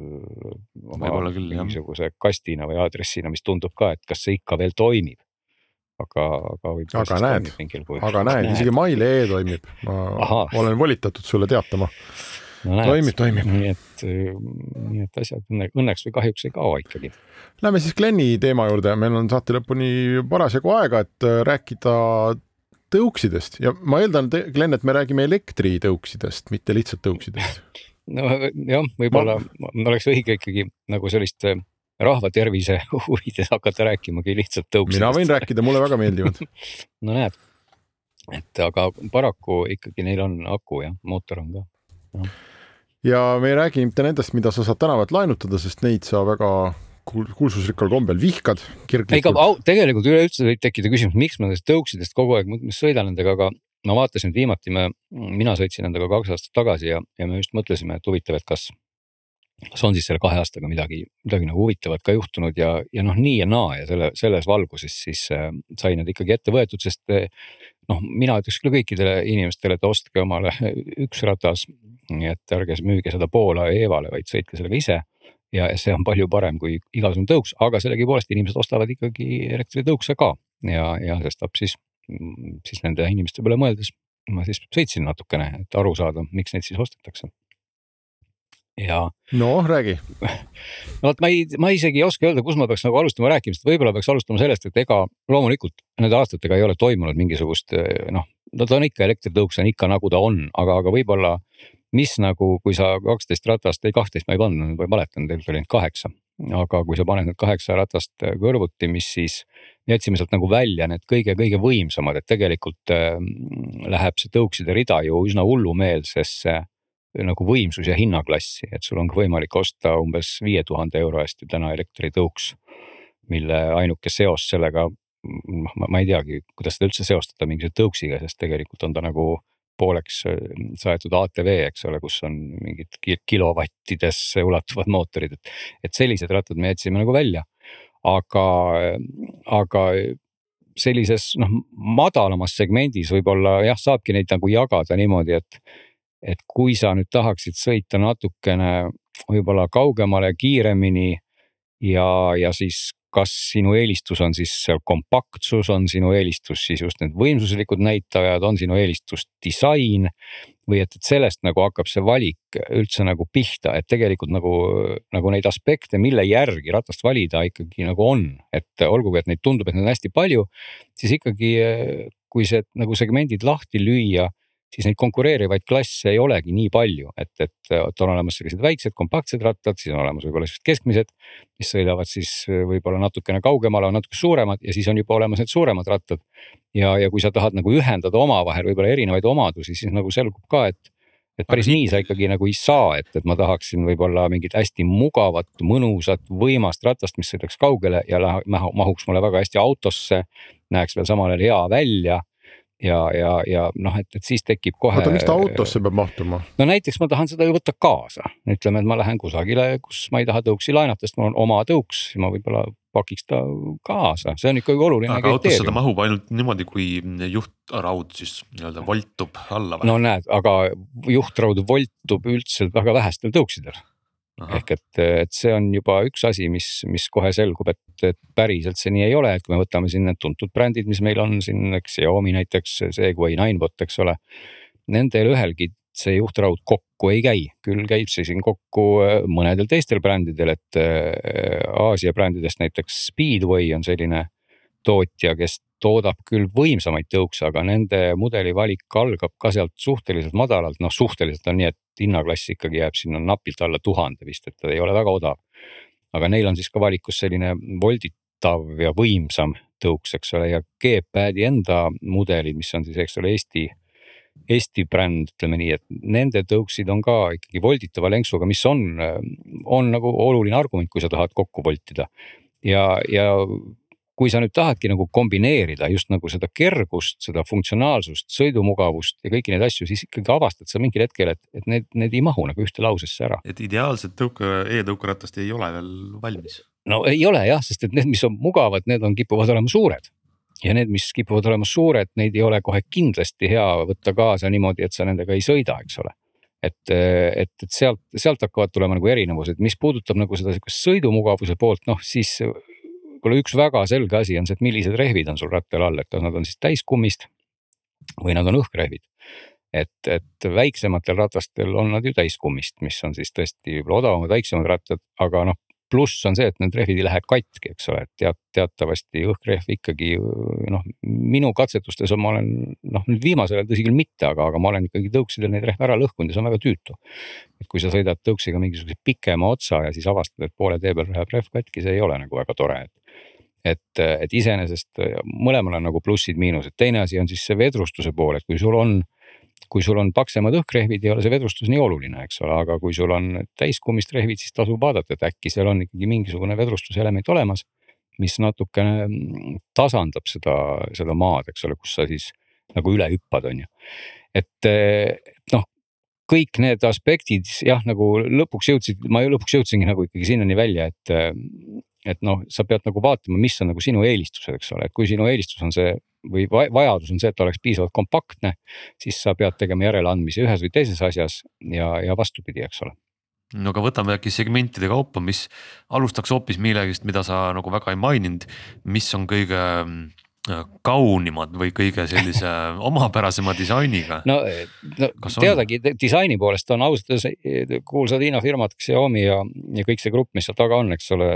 mingisuguse kastina või aadressina, mis tundub ka, et kas see ikka veel toimib aga, aga võib. aga näed, aga näed, isegi mail.ee toimib, ma Aha. olen volitatud sulle teatama no,. toimib, toimib. nii et, nii et asjad õnne, õnneks või kahjuks ei kao ikkagi. Lähme siis Glenni teema juurde, meil on saate lõpuni parasjagu aega, et äh, rääkida tõuksidest ja ma eeldan, Glen, et me räägime elektritõuksidest, mitte lihtsalt tõuksidest. nojah, võib-olla ma... oleks õige ikkagi nagu sellist äh, rahva tervise huvides hakata rääkimagi lihtsalt tõuksidest. mina võin rääkida, mulle väga meeldivad no näed, et aga paraku ikkagi neil on aku jah, mootor on ka ja me ei räägi mitte nendest, mida sa saad tänavalt laenutada, sest neid sa väga kuulsusrikkal kombel vihkad ega tegelikult üleüldse võib tekkida küsimus, miks ma nendest tõuksidest kogu aeg sõidan nendega, aga ma vaatasin, et viimati me, mina sõitsin nendega kaks aastat tagasi ja, ja me just mõtlesime, et huvitav, et kas, kas on siis selle kahe aastaga midagi, midagi nagu huvitavat ka juhtunud ja, ja noh, nii ja naa ja selle, selles valguses siis äh, sai need ikkagi ette võetud, sest äh, noh, mina ütleks küll kõikidele inimestele, et ostke omale üks ratas nii et ärge müüge seda Poola Evale, vaid sõitke sellega ise. ja see on palju parem kui igasugune tõuks, aga sellegipoolest inimesed ostavad ikkagi elektritõukse ka ja, ja sestap siis, siis nende inimeste peale mõeldes ma siis sõitsin natukene, et aru saada, miks neid siis ostetakse ja. no räägi. no vot ma ei, ma isegi ei oska öelda, kus ma peaks nagu alustama rääkimist, võib-olla peaks alustama sellest, et ega loomulikult nende aastatega ei ole toimunud mingisugust noh, no ta on ikka elektritõuks on ikka nagu ta on, aga, aga võib-olla mis nagu, kui sa kaksteist ratast, ei kaksteist ma ei pannud, ma valetan, tegelikult oli ainult kaheksa. aga kui sa paned need kaheksa ratast kõrvuti, mis siis jätsime sealt nagu välja need kõige-kõige võimsamad, et tegelikult äh, läheb see tõukside rida ju üsna hullumeelsesse äh, nagu võimsus ja hinnaklassi, et sul on võimalik osta umbes viie tuhande euro eest ju täna elektritõuks. mille ainuke seos sellega, noh, ma ei teagi, kuidas seda üldse seostada mingi tõuksiga, sest tegelikult on ta nagu pooleks äh, saetud ATV, eks ole, kus on mingid kilovattidesse ulatuvad mootorid, et, et sellised rattad me jätsime nagu välja. aga, aga sellises noh, madalamas segmendis võib-olla jah, saabki neid nagu jagada niimoodi, et, et kui sa nüüd tahaksid sõita natukene võib-olla kaugemale, kiiremini ja, ja siis kas sinu eelistus on siis kompaktsus, on sinu eelistus siis just need võimsuslikud näitajad, on sinu eelistus disain. või et, et sellest nagu hakkab see valik üldse nagu pihta, et tegelikult nagu, nagu neid aspekte, mille järgi ratast valida ikkagi nagu on, et olgugi, et neid tundub, et neid on hästi palju, siis ikkagi kui see nagu segmendid lahti lüüa siis neid konkureerivaid klasse ei olegi nii palju, et, et, et on olemas sellised väiksed kompaktsed rattad, siis on olemas võib-olla sellised keskmised, mis sõidavad siis võib-olla natukene kaugemale, on natuke suuremad ja siis on juba olemas need suuremad rattad. ja, ja kui sa tahad nagu ühendada omavahel võib-olla erinevaid omadusi, siis nagu selgub ka, et et päris nii sa ikkagi nagu ei saa, et, et ma tahaksin võib-olla mingit hästi mugavat, mõnusat, võimast ratast, mis sõidaks kaugele ja mahuks mulle väga hästi autosse. näeks veel samal ajal hea välja ja, ja, ja noh, et, et siis tekib kohe. oota, miks ta autosse peab mahtuma? no näiteks ma tahan seda ju võtta kaasa, ütleme, et ma lähen kusagile, kus ma ei taha tõuksi laenata, sest mul on oma tõuks, ma võib-olla pakiks ta kaasa, see on ikkagi oluline. aga autosse ta mahub ainult niimoodi, kui juhtraud siis nii-öelda voltub alla või? no näed, aga juhtraud voltub üldse väga vähestel tõuksidel ehk et, et see on juba üks asi, mis, mis kohe selgub, et, et päriselt see nii ei ole, et kui me võtame siin need tuntud brändid, mis meil on siin, eks Xiaomi näiteks, Segway, Ninebot, eks ole. Nendel ühelgi see juhtraud kokku ei käi, küll käib see siin kokku äh, mõnedel teistel brändidel, et äh, Aasia brändidest näiteks Speedway on selline tootja, kes toodab küll võimsamaid tõukse, aga nende mudeli valik algab ka sealt suhteliselt madalalt, noh suhteliselt on nii, et hinnaklass ikkagi jääb sinna napilt alla tuhande vist, et ta ei ole väga odav. aga neil on siis ka valikus selline volditav ja võimsam tõuks, eks ole, ja G-Padi enda mudelid, mis on siis, eks ole, Eesti Eesti bränd, ütleme nii, et nende tõuksid on ka ikkagi volditava lenksuga, mis on, on nagu oluline argument, kui sa tahad kokku voltida. ja, ja kui sa nüüd tahadki nagu kombineerida just nagu seda kergust, seda funktsionaalsust, sõidumugavust ja kõiki neid asju, siis ikkagi avastad sa mingil hetkel, et, et need, need ei mahu nagu ühte lausesse ära. et ideaalset tõuke e, e-tõukeratast ei ole veel valmis? no ei ole jah, sest et need, mis on mugavad, need on, kipuvad olema suured ja need, mis kipuvad olema suured, neid ei ole kohe kindlasti hea võtta kaasa niimoodi, et sa nendega ei sõida, eks ole et, et, et sealt, sealt hakkavad tulema nagu erinevused, mis puudutab nagu seda sihukest sõidumugavuse poolt, noh siis võib-olla üks väga selge asi on see, et millised rehvid on sul rattal all, et kas nad on siis täiskummist või nad on õhkrehvid. et, et väiksematel ratastel on nad ju täiskummist, mis on siis tõesti võib-olla odavamad, väiksemad rattad, aga noh, pluss on see, et need rehvid ei lähe katki, eks ole, et teat-, teatavasti õhkrehv ikkagi noh, minu katsetustes ma olen noh, nüüd viimasel ajal tõsi küll mitte, aga, aga ma olen ikkagi tõuksidel neid rehve ära lõhkunud ja see on väga tüütu. et kui sa sõidad tõuksiga mingisuguse pikema otsa ja siis avastad, et poole tee peal läheb rehv katki, see ei ole nagu väga tore, et et, et iseenesest mõlemal on nagu plussid-miinused, teine asi on siis see vedrustuse pool, et kui sul on, kui sul on paksemad õhkrehvid, ei ole see vedrustus nii oluline, eks ole, aga kui sul on täiskummist rehvid, siis tasub vaadata, et äkki seal on ikkagi mingisugune vedrustuselement olemas. mis natukene tasandab seda, seda maad, eks ole, kus sa siis nagu üle hüppad, on ju. et noh, kõik need aspektid jah, nagu lõpuks jõudsid, ma ju lõpuks jõudsingi nagu ikkagi sinnani välja, et et noh, sa pead nagu vaatama, mis on nagu sinu eelistused, eks ole, et kui sinu eelistus on see või vajadus on see, et oleks piisavalt kompaktne, siis sa pead tegema järeleandmisi ühes või teises asjas ja, ja vastupidi, eks ole. No aga võtame äkki segmentide kaupa, mis alustaks hoopis millegist, mida sa nagu väga ei maininud, mis on kõige kaunimad või kõige sellise omapärasema disainiga? no, no teadagi disaini poolest on ausalt öeldes kuulsad Hiina firmad, Xiaomi ja, ja kõik see grupp, mis seal taga on, eks ole,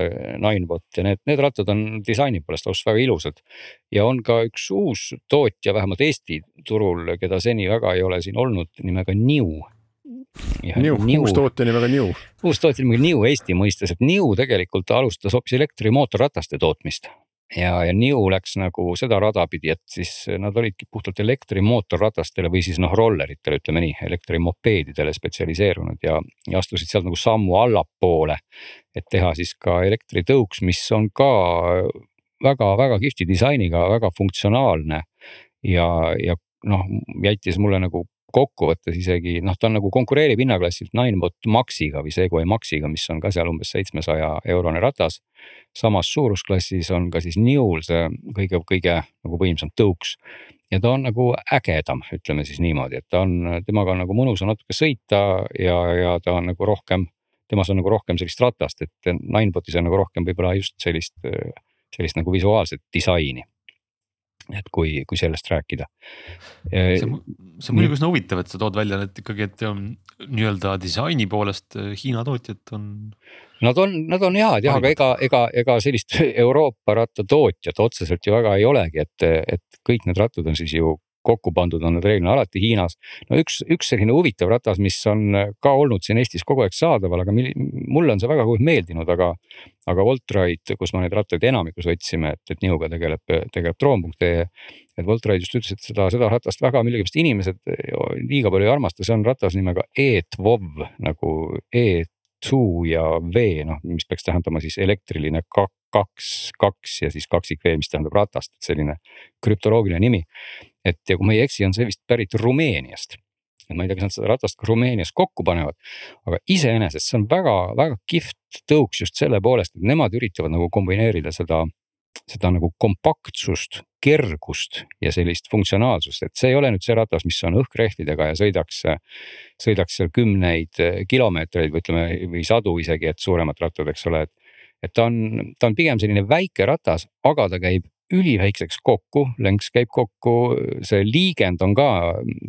Ninebot ja need, need rattad on disaini poolest ausalt väga ilusad. ja on ka üks uus tootja, vähemalt Eesti turul, keda seni väga ei ole siin olnud, nimega New New, New, uus tootja nimega New. uus tootja nimega New Eesti mõistes, et New tegelikult alustas hoopis elektrimootorrataste tootmist ja, ja New läks nagu seda rada pidi, et siis nad olidki puhtalt elektrimootorratastele või siis noh, rolleritele, ütleme nii, elektrimopeedidele spetsialiseerunud ja, ja astusid sealt nagu sammu allapoole. et teha siis ka elektritõuks, mis on ka väga-väga kihvti disainiga, väga funktsionaalne ja, ja noh, jättis mulle nagu kokkuvõttes isegi noh, ta on nagu konkureerib hinnaklassilt Ninebot Maxiga või Segway Maxiga, mis on ka seal umbes seitsmesaja eurone ratas. samas suurusklassis on ka siis New'l see kõige-kõige nagu võimsam tõuks ja ta on nagu ägedam, ütleme siis niimoodi, et ta on, temaga on nagu mõnus on natuke sõita ja, ja ta on nagu rohkem temas on nagu rohkem sellist ratast, et Ninebotis on nagu rohkem võib-olla just sellist, sellist nagu visuaalset disaini et kui, kui sellest rääkida. see, see on muidugi üsna huvitav, et sa tood välja need ikkagi, et nii-öelda disaini poolest äh, Hiina tootjad on. Nad on, nad on head jah, aga ega, ega, ega sellist Euroopa rattatootjat otseselt ju väga ei olegi, et, et kõik need rattad on siis ju kokku pandud on need reeglina alati Hiinas. no üks, üks selline huvitav ratas, mis on ka olnud siin Eestis kogu aeg saadaval, aga mulle on see väga meeldinud, aga. aga Voltride, kus me neid rattaid enamikus võtsime, et, et nihuga tegeleb, tegeleb Droon.ee. et Voltride just ütles, et seda, seda ratast väga millegipärast inimesed liiga palju ei armasta, see on ratas nimega E-Tvov nagu E two ja V noh, mis peaks tähendama siis elektriline kaks, kaks ja siis kaksik V, mis tähendab ratast, et selline krüptoloogiline nimi et ja kui ma ei eksi, on see vist pärit Rumeeniast. et ma ei tea, kas nad seda ratast ka Rumeenias kokku panevad, aga iseenesest see on väga-väga kihvt tõuks just selle poolest, et nemad üritavad nagu kombineerida seda seda nagu kompaktsust, kergust ja sellist funktsionaalsust, et see ei ole nüüd see ratas, mis on õhkrehvidega ja sõidaks, sõidaks seal kümneid kilomeetreid või ütleme, või sadu isegi, et suuremad rattad, eks ole, et. Et ta on, ta on pigem selline väike ratas, aga ta käib üliväikseks kokku, länks käib kokku, see liigend on ka,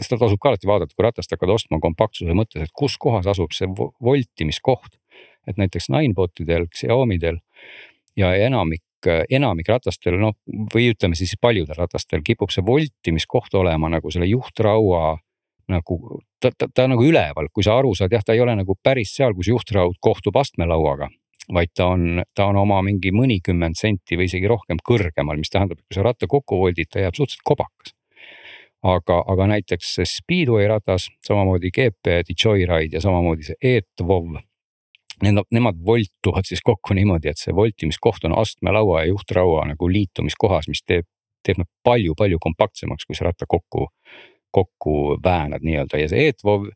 seda tasub ka alati vaadata, kui ratast hakkad ostma kompaktsuse mõttes, et kus kohas asub see voltimiskoht. et näiteks Ninebotidel, Xiaomi'del ja enamik, enamik ratastel, noh või ütleme siis paljudel ratastel kipub see voltimiskoht olema nagu selle juhtraua nagu ta, ta, ta nagu üleval, kui sa aru saad, jah, ta ei ole nagu päris seal, kus juhtraud kohtub astmelauaga vaid ta on, ta on oma mingi mõnikümmend senti või isegi rohkem kõrgemal, mis tähendab, et kui sa ratta kokku voldid, ta jääb suhteliselt kobakas. aga, aga näiteks see Speedway ratas, samamoodi GP Joyride ja samamoodi see E-Tvov. Need, nemad voltuvad siis kokku niimoodi, et see voltimiskoht on astmelaua ja juhtraua nagu liitumiskohas, mis teeb, teeb nad palju-palju kompaktsemaks, kui see ratta kokku kokku väänad nii-öelda ja see ETVOV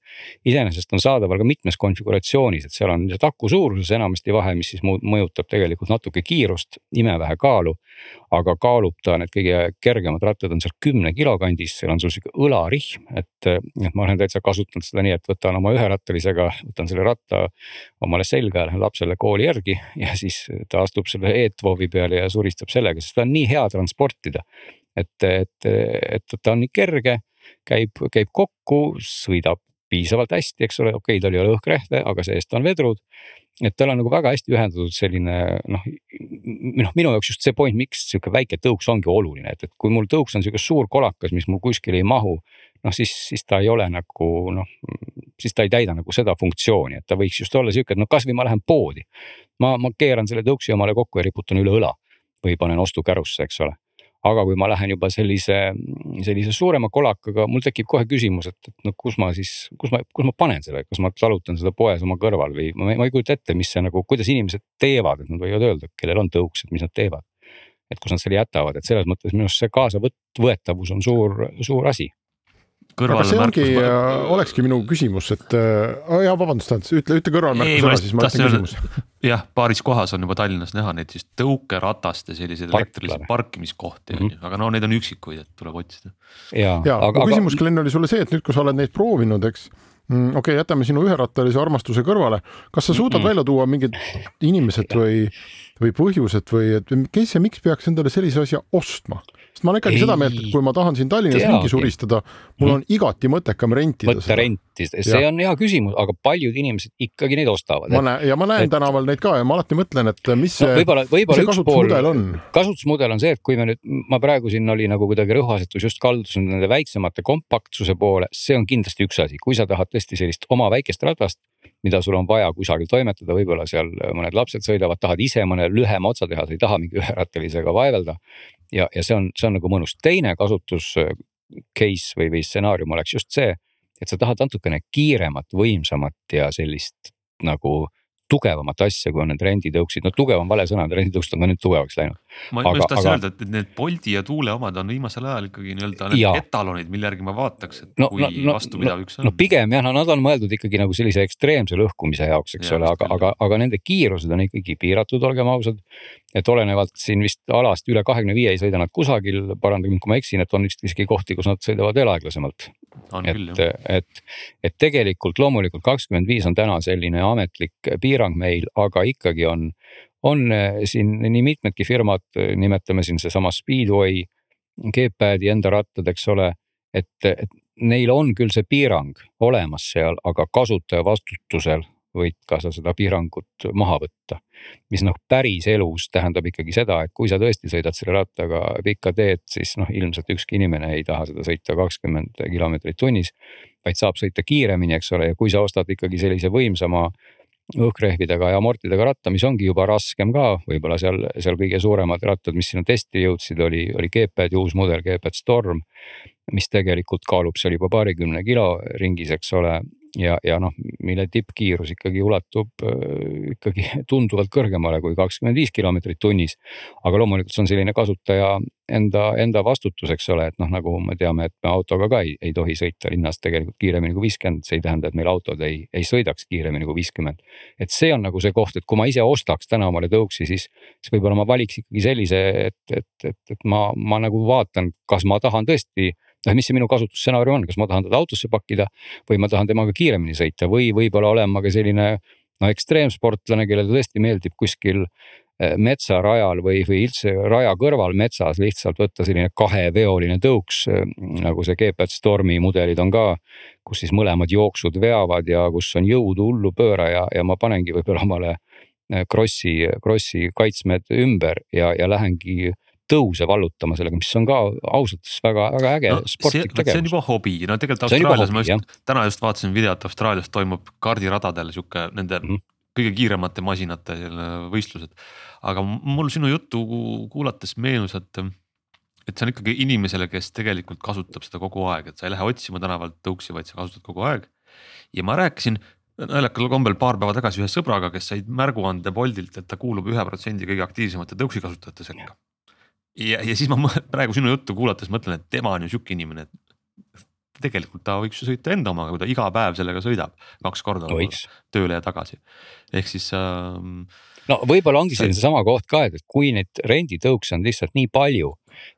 iseenesest on saadaval ka mitmes konfiguratsioonis, et seal on lihtsalt aku suuruses enamasti vahe, mis siis mõjutab tegelikult natuke kiirust, imevähe kaalu. aga kaalub ta, need kõige kergemad rattad on seal kümne kilo kandis, seal on sul sihuke õlarihm, et, et ma olen täitsa kasutanud seda nii, et võtan oma üherattalisega, võtan selle ratta omale selga ja lähen lapsele kooli järgi ja siis ta astub selle ETVOV-i peale ja suristab sellega, sest ta on nii hea transportida et, et, et ta on nii kerge käib, käib kokku, sõidab piisavalt hästi, eks ole, okei okay,, tal ei ole õhkrehve, aga seest on vedrud. et tal on nagu väga hästi ühendatud selline noh, noh minu jaoks just see point, miks sihuke väike tõuks ongi oluline, et, et kui mul tõuks on sihuke suur kolakas, mis mul kuskile ei mahu. noh, siis, siis ta ei ole nagu noh, siis ta ei täida nagu seda funktsiooni, et ta võiks just olla sihuke, et no kasvõi ma lähen poodi. ma, ma keeran selle tõuksi omale kokku ja riputan üle õla või panen ostukärusse, eks ole aga kui ma lähen juba sellise, sellise suurema kolakaga, mul tekib kohe küsimus, et, et no kus ma siis, kus ma, kus ma panen selle, kas ma talutan seda poes oma kõrval või ma, ma ei kujuta ette, mis see nagu, kuidas inimesed teevad, et nad võivad öelda, kellel on tõuks, et mis nad teevad. et kus nad selle jätavad, et selles mõttes minu arust see kaasavõetavus on suur, suur asi aga see ongi, äh, olekski minu küsimus, et äh, jaa, vabandust, Ants, ütle, ütle kõrvalmärkus ära, siis ma ütlen küsimuse. jah, paaris kohas on juba Tallinnas näha neid siis tõukerataste selliseid elektrilisi parkimiskohti on mm -hmm. ju, aga no neid on üksikuid, et tuleb otsida. ja, ja, aga küsimus, Glen, oli sulle see, et nüüd, kui sa oled neid proovinud, eks mm,. okei okay,, jätame sinu üherattalise armastuse kõrvale. kas sa suudad mm -hmm. välja tuua mingid inimesed või, või põhjused või et kes ja miks peaks endale sellise asja ostma? Sest ma olen ikkagi ei, seda meelt, et kui ma tahan siin Tallinnas ringi suristada, mul on igati mõttekam rentida Võtta rentida, see ja. on hea küsimus, aga paljud inimesed ikkagi neid ostavad. ma näen ja ma näen et... tänaval neid ka ja ma alati mõtlen, et mis see no,, võib-olla, võib-olla üks pool, kasutusmudel on see, et kui me nüüd, ma praegu siin oli nagu kuidagi rõhuasetus just kaldusin nende väiksemate kompaktsuse poole, see on kindlasti üks asi, kui sa tahad tõesti sellist oma väikest ratast mida sul on vaja kusagil toimetada, võib-olla seal mõned lapsed sõidavad, tahad ise mõne lühema otsa teha, sa ei taha mingi üherattalisega vaevelda ja, ja see on, see on nagu mõnus. teine kasutus äh, case või, või stsenaarium oleks just see, et sa tahad natukene kiiremat, võimsamat ja sellist nagu tugevamat asja, kui on need renditõuksid, no tugev on vale sõna, renditõuksed on ka nüüd tugevaks läinud. Ma aga, just tahtsin aga... öelda, et need Bolti ja Tuule omad on viimasel ajal ikkagi nii-öelda need etalonid, mille järgi ma vaataks, et no, kui no, no, vastupidav no, üks on. no pigem jah, no nad on mõeldud ikkagi nagu sellise ekstreemse lõhkumise jaoks, eks ja, ole, aga, aga, aga nende kiirused on ikkagi piiratud, olgem ausad. et olenevalt siin vist alast üle kahekümne viie ei sõida nad kusagil, parandage mind, kui ma eksin, et on vist isegi kohti, kus nad sõidavad veel aeglasemalt. et, et, et tegelikult loomulikult kakskümmend viis on täna selline ametlik piirang meil, aga ikkagi on on eh, siin nii mitmedki firmad, eh, nimetame siin seesama Speedway, G-Padi enda rattad, eks ole. et, et neil on küll see piirang olemas seal, aga kasutaja vastutusel võid ka sa seda piirangut maha võtta. mis noh, päriselus tähendab ikkagi seda, et kui sa tõesti sõidad selle rattaga pikka teed, siis noh, ilmselt ükski inimene ei taha seda sõita kakskümmend kilomeetrit tunnis. vaid saab sõita kiiremini, eks ole, ja kui sa ostad ikkagi sellise võimsama õhkrehvidega ja amortidega ratta, mis ongi juba raskem ka, võib-olla seal, seal kõige suuremad rattad, mis sinna testi jõudsid, oli, oli G-Padi uus mudel, G-Pad Storm. mis tegelikult kaalub seal juba paarikümne kilo ringis, eks ole, ja, ja noh, mille tippkiirus ikkagi ulatub äh, ikkagi tunduvalt kõrgemale kui kakskümmend viis kilomeetrit tunnis. aga loomulikult see on selline kasutaja enda, enda vastutus, eks ole, et noh, nagu me teame, et me autoga ka ei, ei tohi sõita linnas tegelikult kiiremini kui viiskümmend, see ei tähenda, et meil autod ei, ei sõidaks kiiremini kui viiskümmend. et see on nagu see koht, et kui ma ise ostaks täna omale tõuksi, siis, siis võib-olla ma valiks ikkagi sellise, et, et, et, et ma, ma nagu vaatan, kas ma tahan tõesti noh, mis see minu kasutusstsenaarium on, kas ma tahan teda autosse pakkida või ma tahan temaga kiiremini sõita või võib-olla olen ma ka selline no ekstreemsportlane, kellele tõesti meeldib kuskil eh, metsarajal või, või üldse raja kõrval metsas lihtsalt võtta selline kaheveoline tõuks, eh, nagu see G-Pad Stormi mudelid on ka, kus siis mõlemad jooksud veavad ja kus on jõudu hullu pööra ja, ja ma panengi võib-olla omale eh, Krossi, Krossi kaitsmed ümber ja, ja lähengi tõuse vallutama sellega, mis on ka ausalt öeldes väga-väga äge no, sportlik tegevus. see on juba hobi, no tegelikult Austraalias ma just, täna just vaatasin videot, Austraalias toimub kaardiradadel sihuke nende mm -hmm. kõige kiiremate masinate võistlused. aga mul sinu juttu kuulates meenus, et, et see on ikkagi inimesele, kes tegelikult kasutab seda kogu aeg, et sa ei lähe otsima tänavalt tõuksi, vaid sa kasutad kogu aeg. ja ma rääkisin naljakal kombel paar päeva tagasi ühe sõbraga, kes sai märguande Boltilt, et ta kuulub ühe protsendi kõige aktiivsemate tõuksi kasutajate sekka ja, ja siis ma praegu sinu juttu kuulates mõtlen, et tema on ju sihuke inimene, et tegelikult ta võiks ju sõita enda omaga, kui ta iga päev sellega sõidab kaks korda võiks. tööle ja tagasi, ehk siis ähm,. no võib-olla ongi see seesama koht ka, et kui neid renditõukse on lihtsalt nii palju,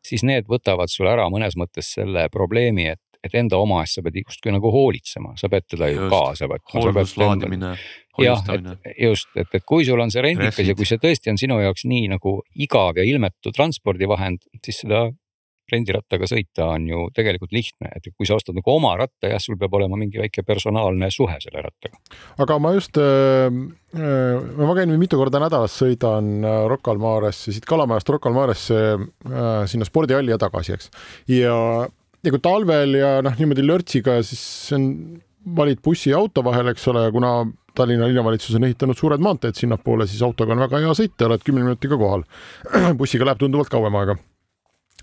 siis need võtavad sul ära mõnes mõttes selle probleemi, et et enda oma eest sa pead justkui nagu hoolitsema, sa pead teda ju kaasa võtma. hoolduslaadimine, hoiustamine. just, et, et kui sul on see rendikas ja kui see tõesti on sinu jaoks nii nagu igav ja ilmetu transpordivahend, siis seda rendirattaga sõita on ju tegelikult lihtne, et kui sa ostad nagu oma ratta, jah, sul peab olema mingi väike personaalne suhe selle rattaga. aga ma just äh,, äh ma käin mitu korda nädalas, sõidan äh, Rocca al Maresse, siit Kalamajast Rocca al Maresse äh, sinna spordihalli ja tagasi, eks. ja ja kui talvel ja noh, niimoodi lörtsiga, siis on, valid bussi ja auto vahel, eks ole, kuna Tallinna linnavalitsus on ehitanud suured maanteed sinnapoole, siis autoga on väga hea sõita, oled kümne minutiga kohal. bussiga läheb tunduvalt kauem aega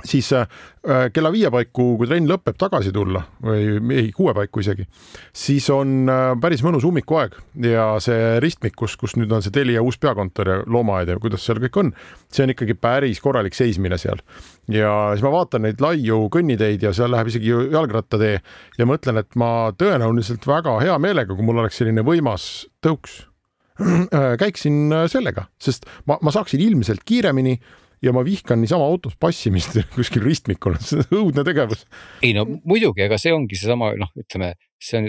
siis äh, kella viie paiku, kui trenn lõpeb, tagasi tulla või ei, kuue paiku isegi, siis on äh, päris mõnus ummikuaeg ja see ristmik, kus, kus nüüd on see Telia uus peakontor ja loomaaed ja kuidas seal kõik on, see on ikkagi päris korralik seismine seal. ja siis ma vaatan neid laiu kõnniteid ja seal läheb isegi jalgrattatee ja mõtlen, et ma tõenäoliselt väga hea meelega, kui mul oleks selline võimas tõuks, käiksin sellega, sest ma, ma saaksin ilmselt kiiremini ja ma vihkan niisama autos passimist kuskil ristmikul, see on õudne tegevus. ei no muidugi, ega see ongi seesama noh, ütleme, see on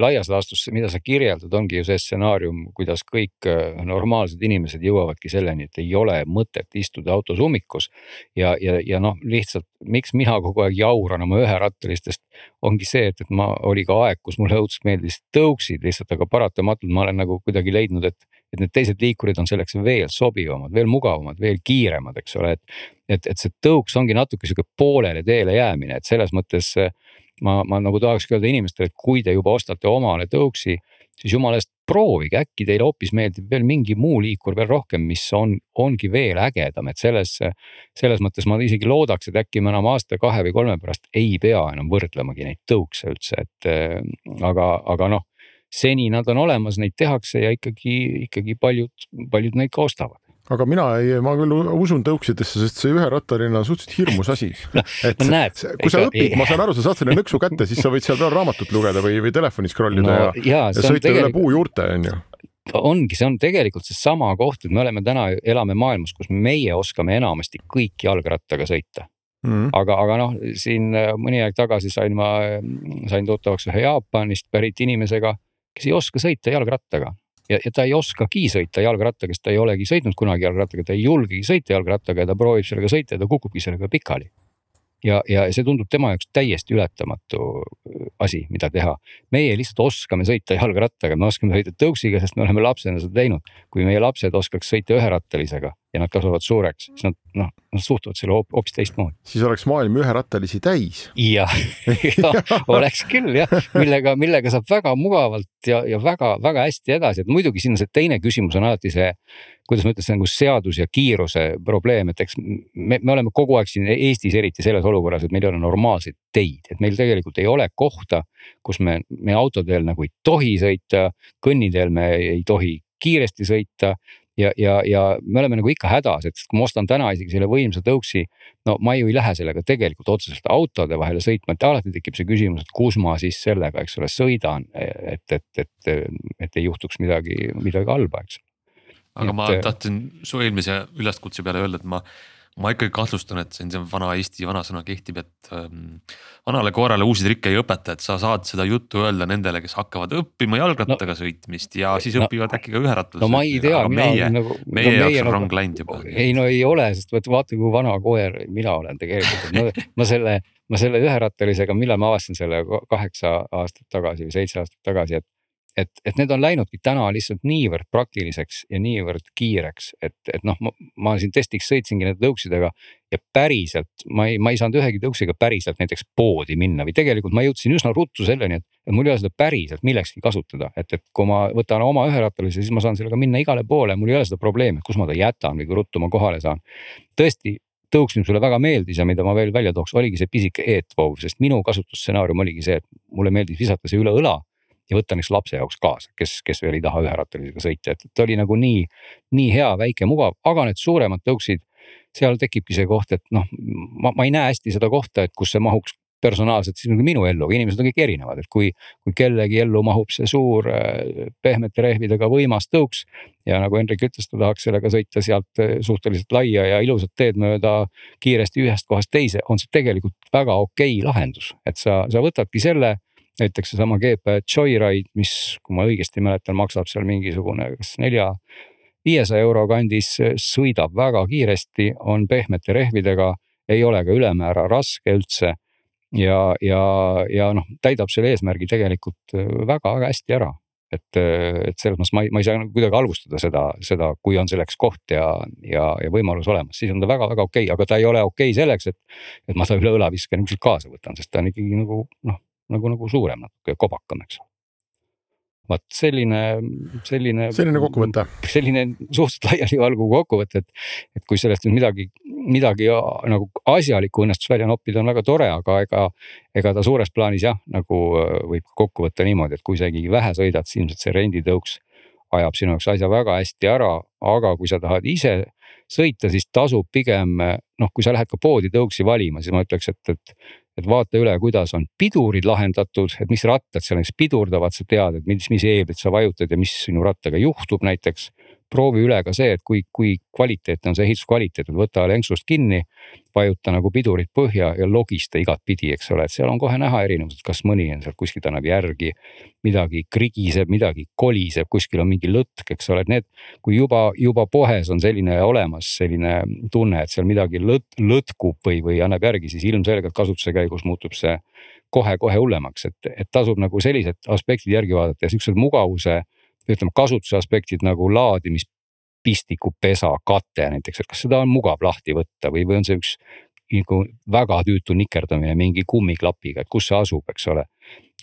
laias laastus, mida sa kirjeldad, ongi ju see stsenaarium, kuidas kõik äh, normaalsed inimesed jõuavadki selleni, et ei ole mõtet istuda autos ummikus. ja, ja, ja noh, lihtsalt miks mina kogu aeg jauran oma üherattalistest, ongi see, et, et ma, oli ka aeg, kus mulle õudselt meeldis tõuksid lihtsalt, aga paratamatult ma olen nagu kuidagi leidnud, et et need teised liikurid on selleks veel sobivamad, veel mugavamad, veel kiiremad, eks ole, et. et, et see tõuks ongi natuke sihuke poolele teele jäämine, et selles mõttes ma, ma nagu tahakski öelda inimestele, et kui te juba ostate omale tõuksi, siis jumala eest proovige, äkki teile hoopis meeldib veel mingi muu liikur veel rohkem, mis on, ongi veel ägedam, et selles, selles mõttes ma isegi loodaks, et äkki me enam aasta, kahe või kolme pärast ei pea enam võrdlemagi neid tõukse üldse, et aga, aga noh seni nad on olemas, neid tehakse ja ikkagi, ikkagi paljud, paljud neid ka ostavad aga mina ei, ma küll usun tõuksidesse, sest see üherattaline on suhteliselt hirmus asi et no, näed, kui sa õpid, ma saan aru, sa saad selle nõksu kätte, siis sa võid seal peal raamatut lugeda või, või telefoni scroll ida no, ja, ja, ja sõita tegelikult... üle puujuurte, on ju ongi, see on tegelikult seesama koht, et me oleme täna, elame maailmas, kus meie oskame enamasti kõik jalgrattaga sõita mm. -hmm. aga, aga noh, siin äh, mõni aeg tagasi sain ma, sain tuttavaks ühe Jaapanist pärit inimesega, kes ei oska sõita jalgrattaga ja, ja ta ei oskagi sõita jalgrattaga, sest ta ei olegi sõitnud kunagi jalgrattaga, ta ei julgegi sõita jalgrattaga ja ta proovib sellega sõita ja ta kukubki sellega pikali ja, ja see tundub tema jaoks täiesti ületamatu äh, asi, mida teha. meie lihtsalt oskame sõita jalgrattaga, me oskame sõita tõuksiga, sest me oleme lapsena seda teinud. kui meie lapsed oskaks sõita üherattalisega ja nad kasvavad suureks, siis nad noh, nad suhtuvad selle hoopis teistmoodi. siis oleks maailm üherattalisi täis. jah. Ja, oleks küll jah, millega, millega saab väga mugavalt ja, ja väga-väga hästi edasi, et muidugi siin see teine küsimus on alati see kuidas ma ütlen, see nagu seadus ja kiiruse probleem, et eks me, me oleme kogu aeg siin Eestis eriti selles olukorras, et meil ei ole normaalseid teid, et meil tegelikult ei ole kohta, kus me, me autoteel nagu ei tohi sõita, kõnniteel me ei tohi kiiresti sõita ja, ja, ja me oleme nagu ikka hädas, et kui ma ostan täna isegi selle võimsa tõuksi, no ma ju ei lähe sellega tegelikult otseselt autode vahele sõitma, et alati tekib see küsimus, et kus ma siis sellega, eks ole, sõidan, et, et, et, et ei juhtuks midagi, midagi halba, eks. Aga et... ma äh, tahtsin su eelmise üleskutse peale öelda, et ma, ma ikkagi kahtlustan, et see vana Eesti vanasõna kehtib, et ähm, vanale koerale uusi trikke ei õpeta, et sa saad seda juttu öelda nendele, kes hakkavad õppima jalgrattaga no, sõitmist ja siis no, õpivad äkki ka üherattaga. no ma ei tea, mina meie, nagu. meie no, jaoks on nagu, rong läinud juba. ei no ei ole, sest vaata, vaata kui vana koer mina olen tegelikult, et ma, ma selle ma selle üherattalisega, millal ma avastasin selle kaheksa aastat tagasi või seitse aastat tagasi, et et, et need on läinudki täna lihtsalt niivõrd praktiliseks ja niivõrd kiireks, et, et noh, ma, siin testiks sõitsingi nende tõuksidega ja päriselt ma ei, ma ei saanud ühegi tõuksiga päriselt näiteks poodi minna või tegelikult ma jõudsin üsna ruttu selleni, et, et mul ei ole seda päriselt millekski kasutada, et, et kui ma võtan oma üherattalise, siis ma saan sellega minna igale poole, mul ei ole seda probleemi, kus ma ta jätan või kui ruttu ma kohale saan. tõesti tõuks, mis mulle väga meeldis ja mida ma veel välja tooks, oligi see pisike eetvoov, sest minu kasutusstsenaarium oligi see, et mulle meeldis visata see üle õla ja võtta näiteks lapse jaoks kaasa, kes, kes veel ei taha üherattalisega sõita, et ta oli nagu nii, nii hea, väike, mugav, aga need suuremad tõuksid, seal tekibki see koht, et noh, ma, ma ei näe hästi seda kohta, et kus see mahuks personaalselt siis nagu minu ellu, inimesed on kõik erinevad, et kui, kui kellegi ellu mahub see suur äh, pehmete rehvidega võimas tõuks. ja nagu Hendrik ütles, ta tahaks sellega sõita sealt äh, suhteliselt laia ja ilusat teed mööda kiiresti ühest kohast teise, on see tegelikult väga okei lahendus, et sa, sa võtadki selle näiteks seesama GP Joyride, mis, kui ma õigesti mäletan, maksab seal mingisugune kas nelja, viiesaja euro kandis, sõidab väga kiiresti, on pehmete rehvidega, ei ole ka ülemäära raske üldse. ja, ja, ja noh, täidab selle eesmärgi tegelikult väga-väga hästi ära et, et selles mõttes ma ei, ma ei saa kuidagi halvustada seda, seda, kui on selleks koht ja, ja, ja võimalus olemas, siis on ta väga-väga okei okay., aga ta ei ole okei okay selleks, et. et ma ta üle õla viskan kuskilt kaasa võtan, sest ta on ikkagi nagu noh, nagu, nagu suurem natuke, kobakam, eks vaat selline, selline. selline kokkuvõte. selline suhteliselt laialivalguv kokkuvõte, et, et kui sellest nüüd midagi, midagi nagu asjalikku õnnestus välja noppida, on väga tore, aga ega, ega ta suures plaanis jah, nagu äh, võib kokku võtta niimoodi, et kui sa ikkagi vähe sõidad, siis ilmselt see renditõuks ajab sinu jaoks asja väga hästi ära, aga kui sa tahad ise sõita, siis tasub pigem noh, kui sa lähed ka poodi tõuksi valima, siis ma ütleks, et, et et vaata üle, kuidas on pidurid lahendatud, et mis rattad seal näiteks pidurdavad, sa tead, et mis, mis eeblit sa vajutad ja mis sinu rattaga juhtub näiteks proovi üle ka see, et kui, kui kvaliteetne on see ehituskvaliteet, et võta lenksust kinni, vajuta nagu pidurit põhja ja logista igatpidi, eks ole, et seal on kohe näha erinevused, kas mõni on sealt kuskilt annab järgi. midagi krigiseb, midagi koliseb, kuskil on mingi lõtk, eks ole, et need, kui juba, juba poes on selline olemas, selline tunne, et seal midagi lõt-, lõtkub või, või annab järgi, siis ilmselgelt kasutuse käigus muutub see kohe-kohe hullemaks, et, et tasub nagu sellised aspektid järgi vaadata ja siuksed mugavuse ütleme kasutuse aspektid nagu laadimispistiku pesa, kate näiteks, et kas seda on mugav lahti võtta või, või on see üks nagu väga tüütu nikerdamine mingi kummiklapiga, et kus see asub, eks ole.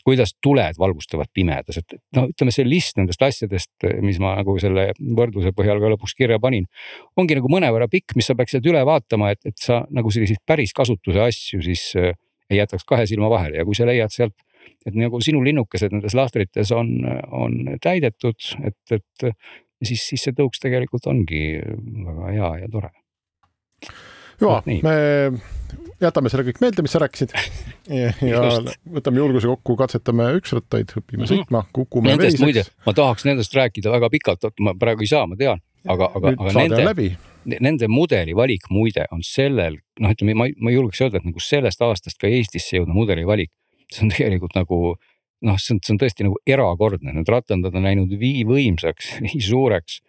kuidas tuled valgustavad pimedas, et no ütleme, see list nendest asjadest, mis ma nagu selle võrdluse põhjal ka lõpuks kirja panin. ongi nagu mõnevõrra pikk, mis sa peaksid üle vaatama, et, et sa nagu selliseid päris kasutuse asju siis äh, ei jätaks kahe silma vahele ja kui sa leiad sealt et nagu sinu linnukesed nendes lahtrites on, on täidetud, et, et siis, siis see tõuks tegelikult ongi väga hea ja tore. ja me jätame selle kõik meelde, mis sa rääkisid. ja, ja võtame julguse kokku, katsetame üksrattaid, õpime mhm. sõitma, kukume nendest, veiseks. ma tahaks nendest rääkida väga pikalt, ma praegu ei saa, ma tean, aga, aga, aga nende, nende mudeli valik muide on sellel, noh, ütleme, ma, ma julgeks öelda, et nagu sellest aastast ka Eestisse jõudnud mudeli valik, see on tegelikult nagu noh, see on, see on tõesti nagu erakordne, need rattandad on läinud nii võimsaks, nii suureks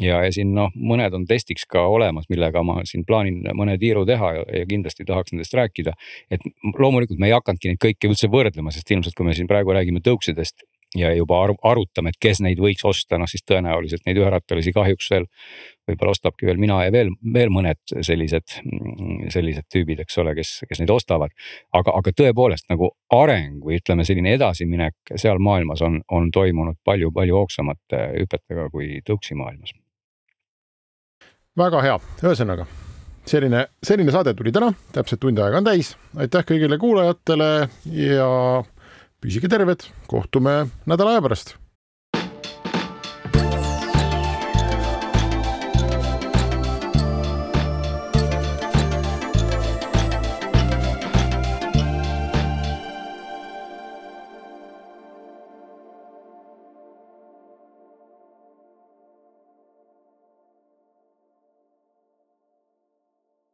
ja, ja siin noh, mõned on testiks ka olemas, millega ma siin plaanin mõne tiiru teha ja, ja kindlasti tahaks nendest rääkida. et loomulikult me ei hakanudki neid kõiki üldse võrdlema, sest ilmselt kui me siin praegu räägime tõuksidest ja juba arutame, et kes neid võiks osta, noh siis tõenäoliselt neid üherattalisi kahjuks veel võib-olla ostabki veel mina ja veel, veel mõned sellised, sellised tüübid, eks ole, kes, kes neid ostavad. aga, aga tõepoolest nagu areng või ütleme, selline edasiminek seal maailmas on, on toimunud palju-palju hoogsamate hüpetega kui tõuksi maailmas. Väga hea, ühesõnaga selline, selline saade tuli täna, täpselt tund aega on täis. aitäh kõigile kuulajatele ja püsige terved, kohtume nädala aja pärast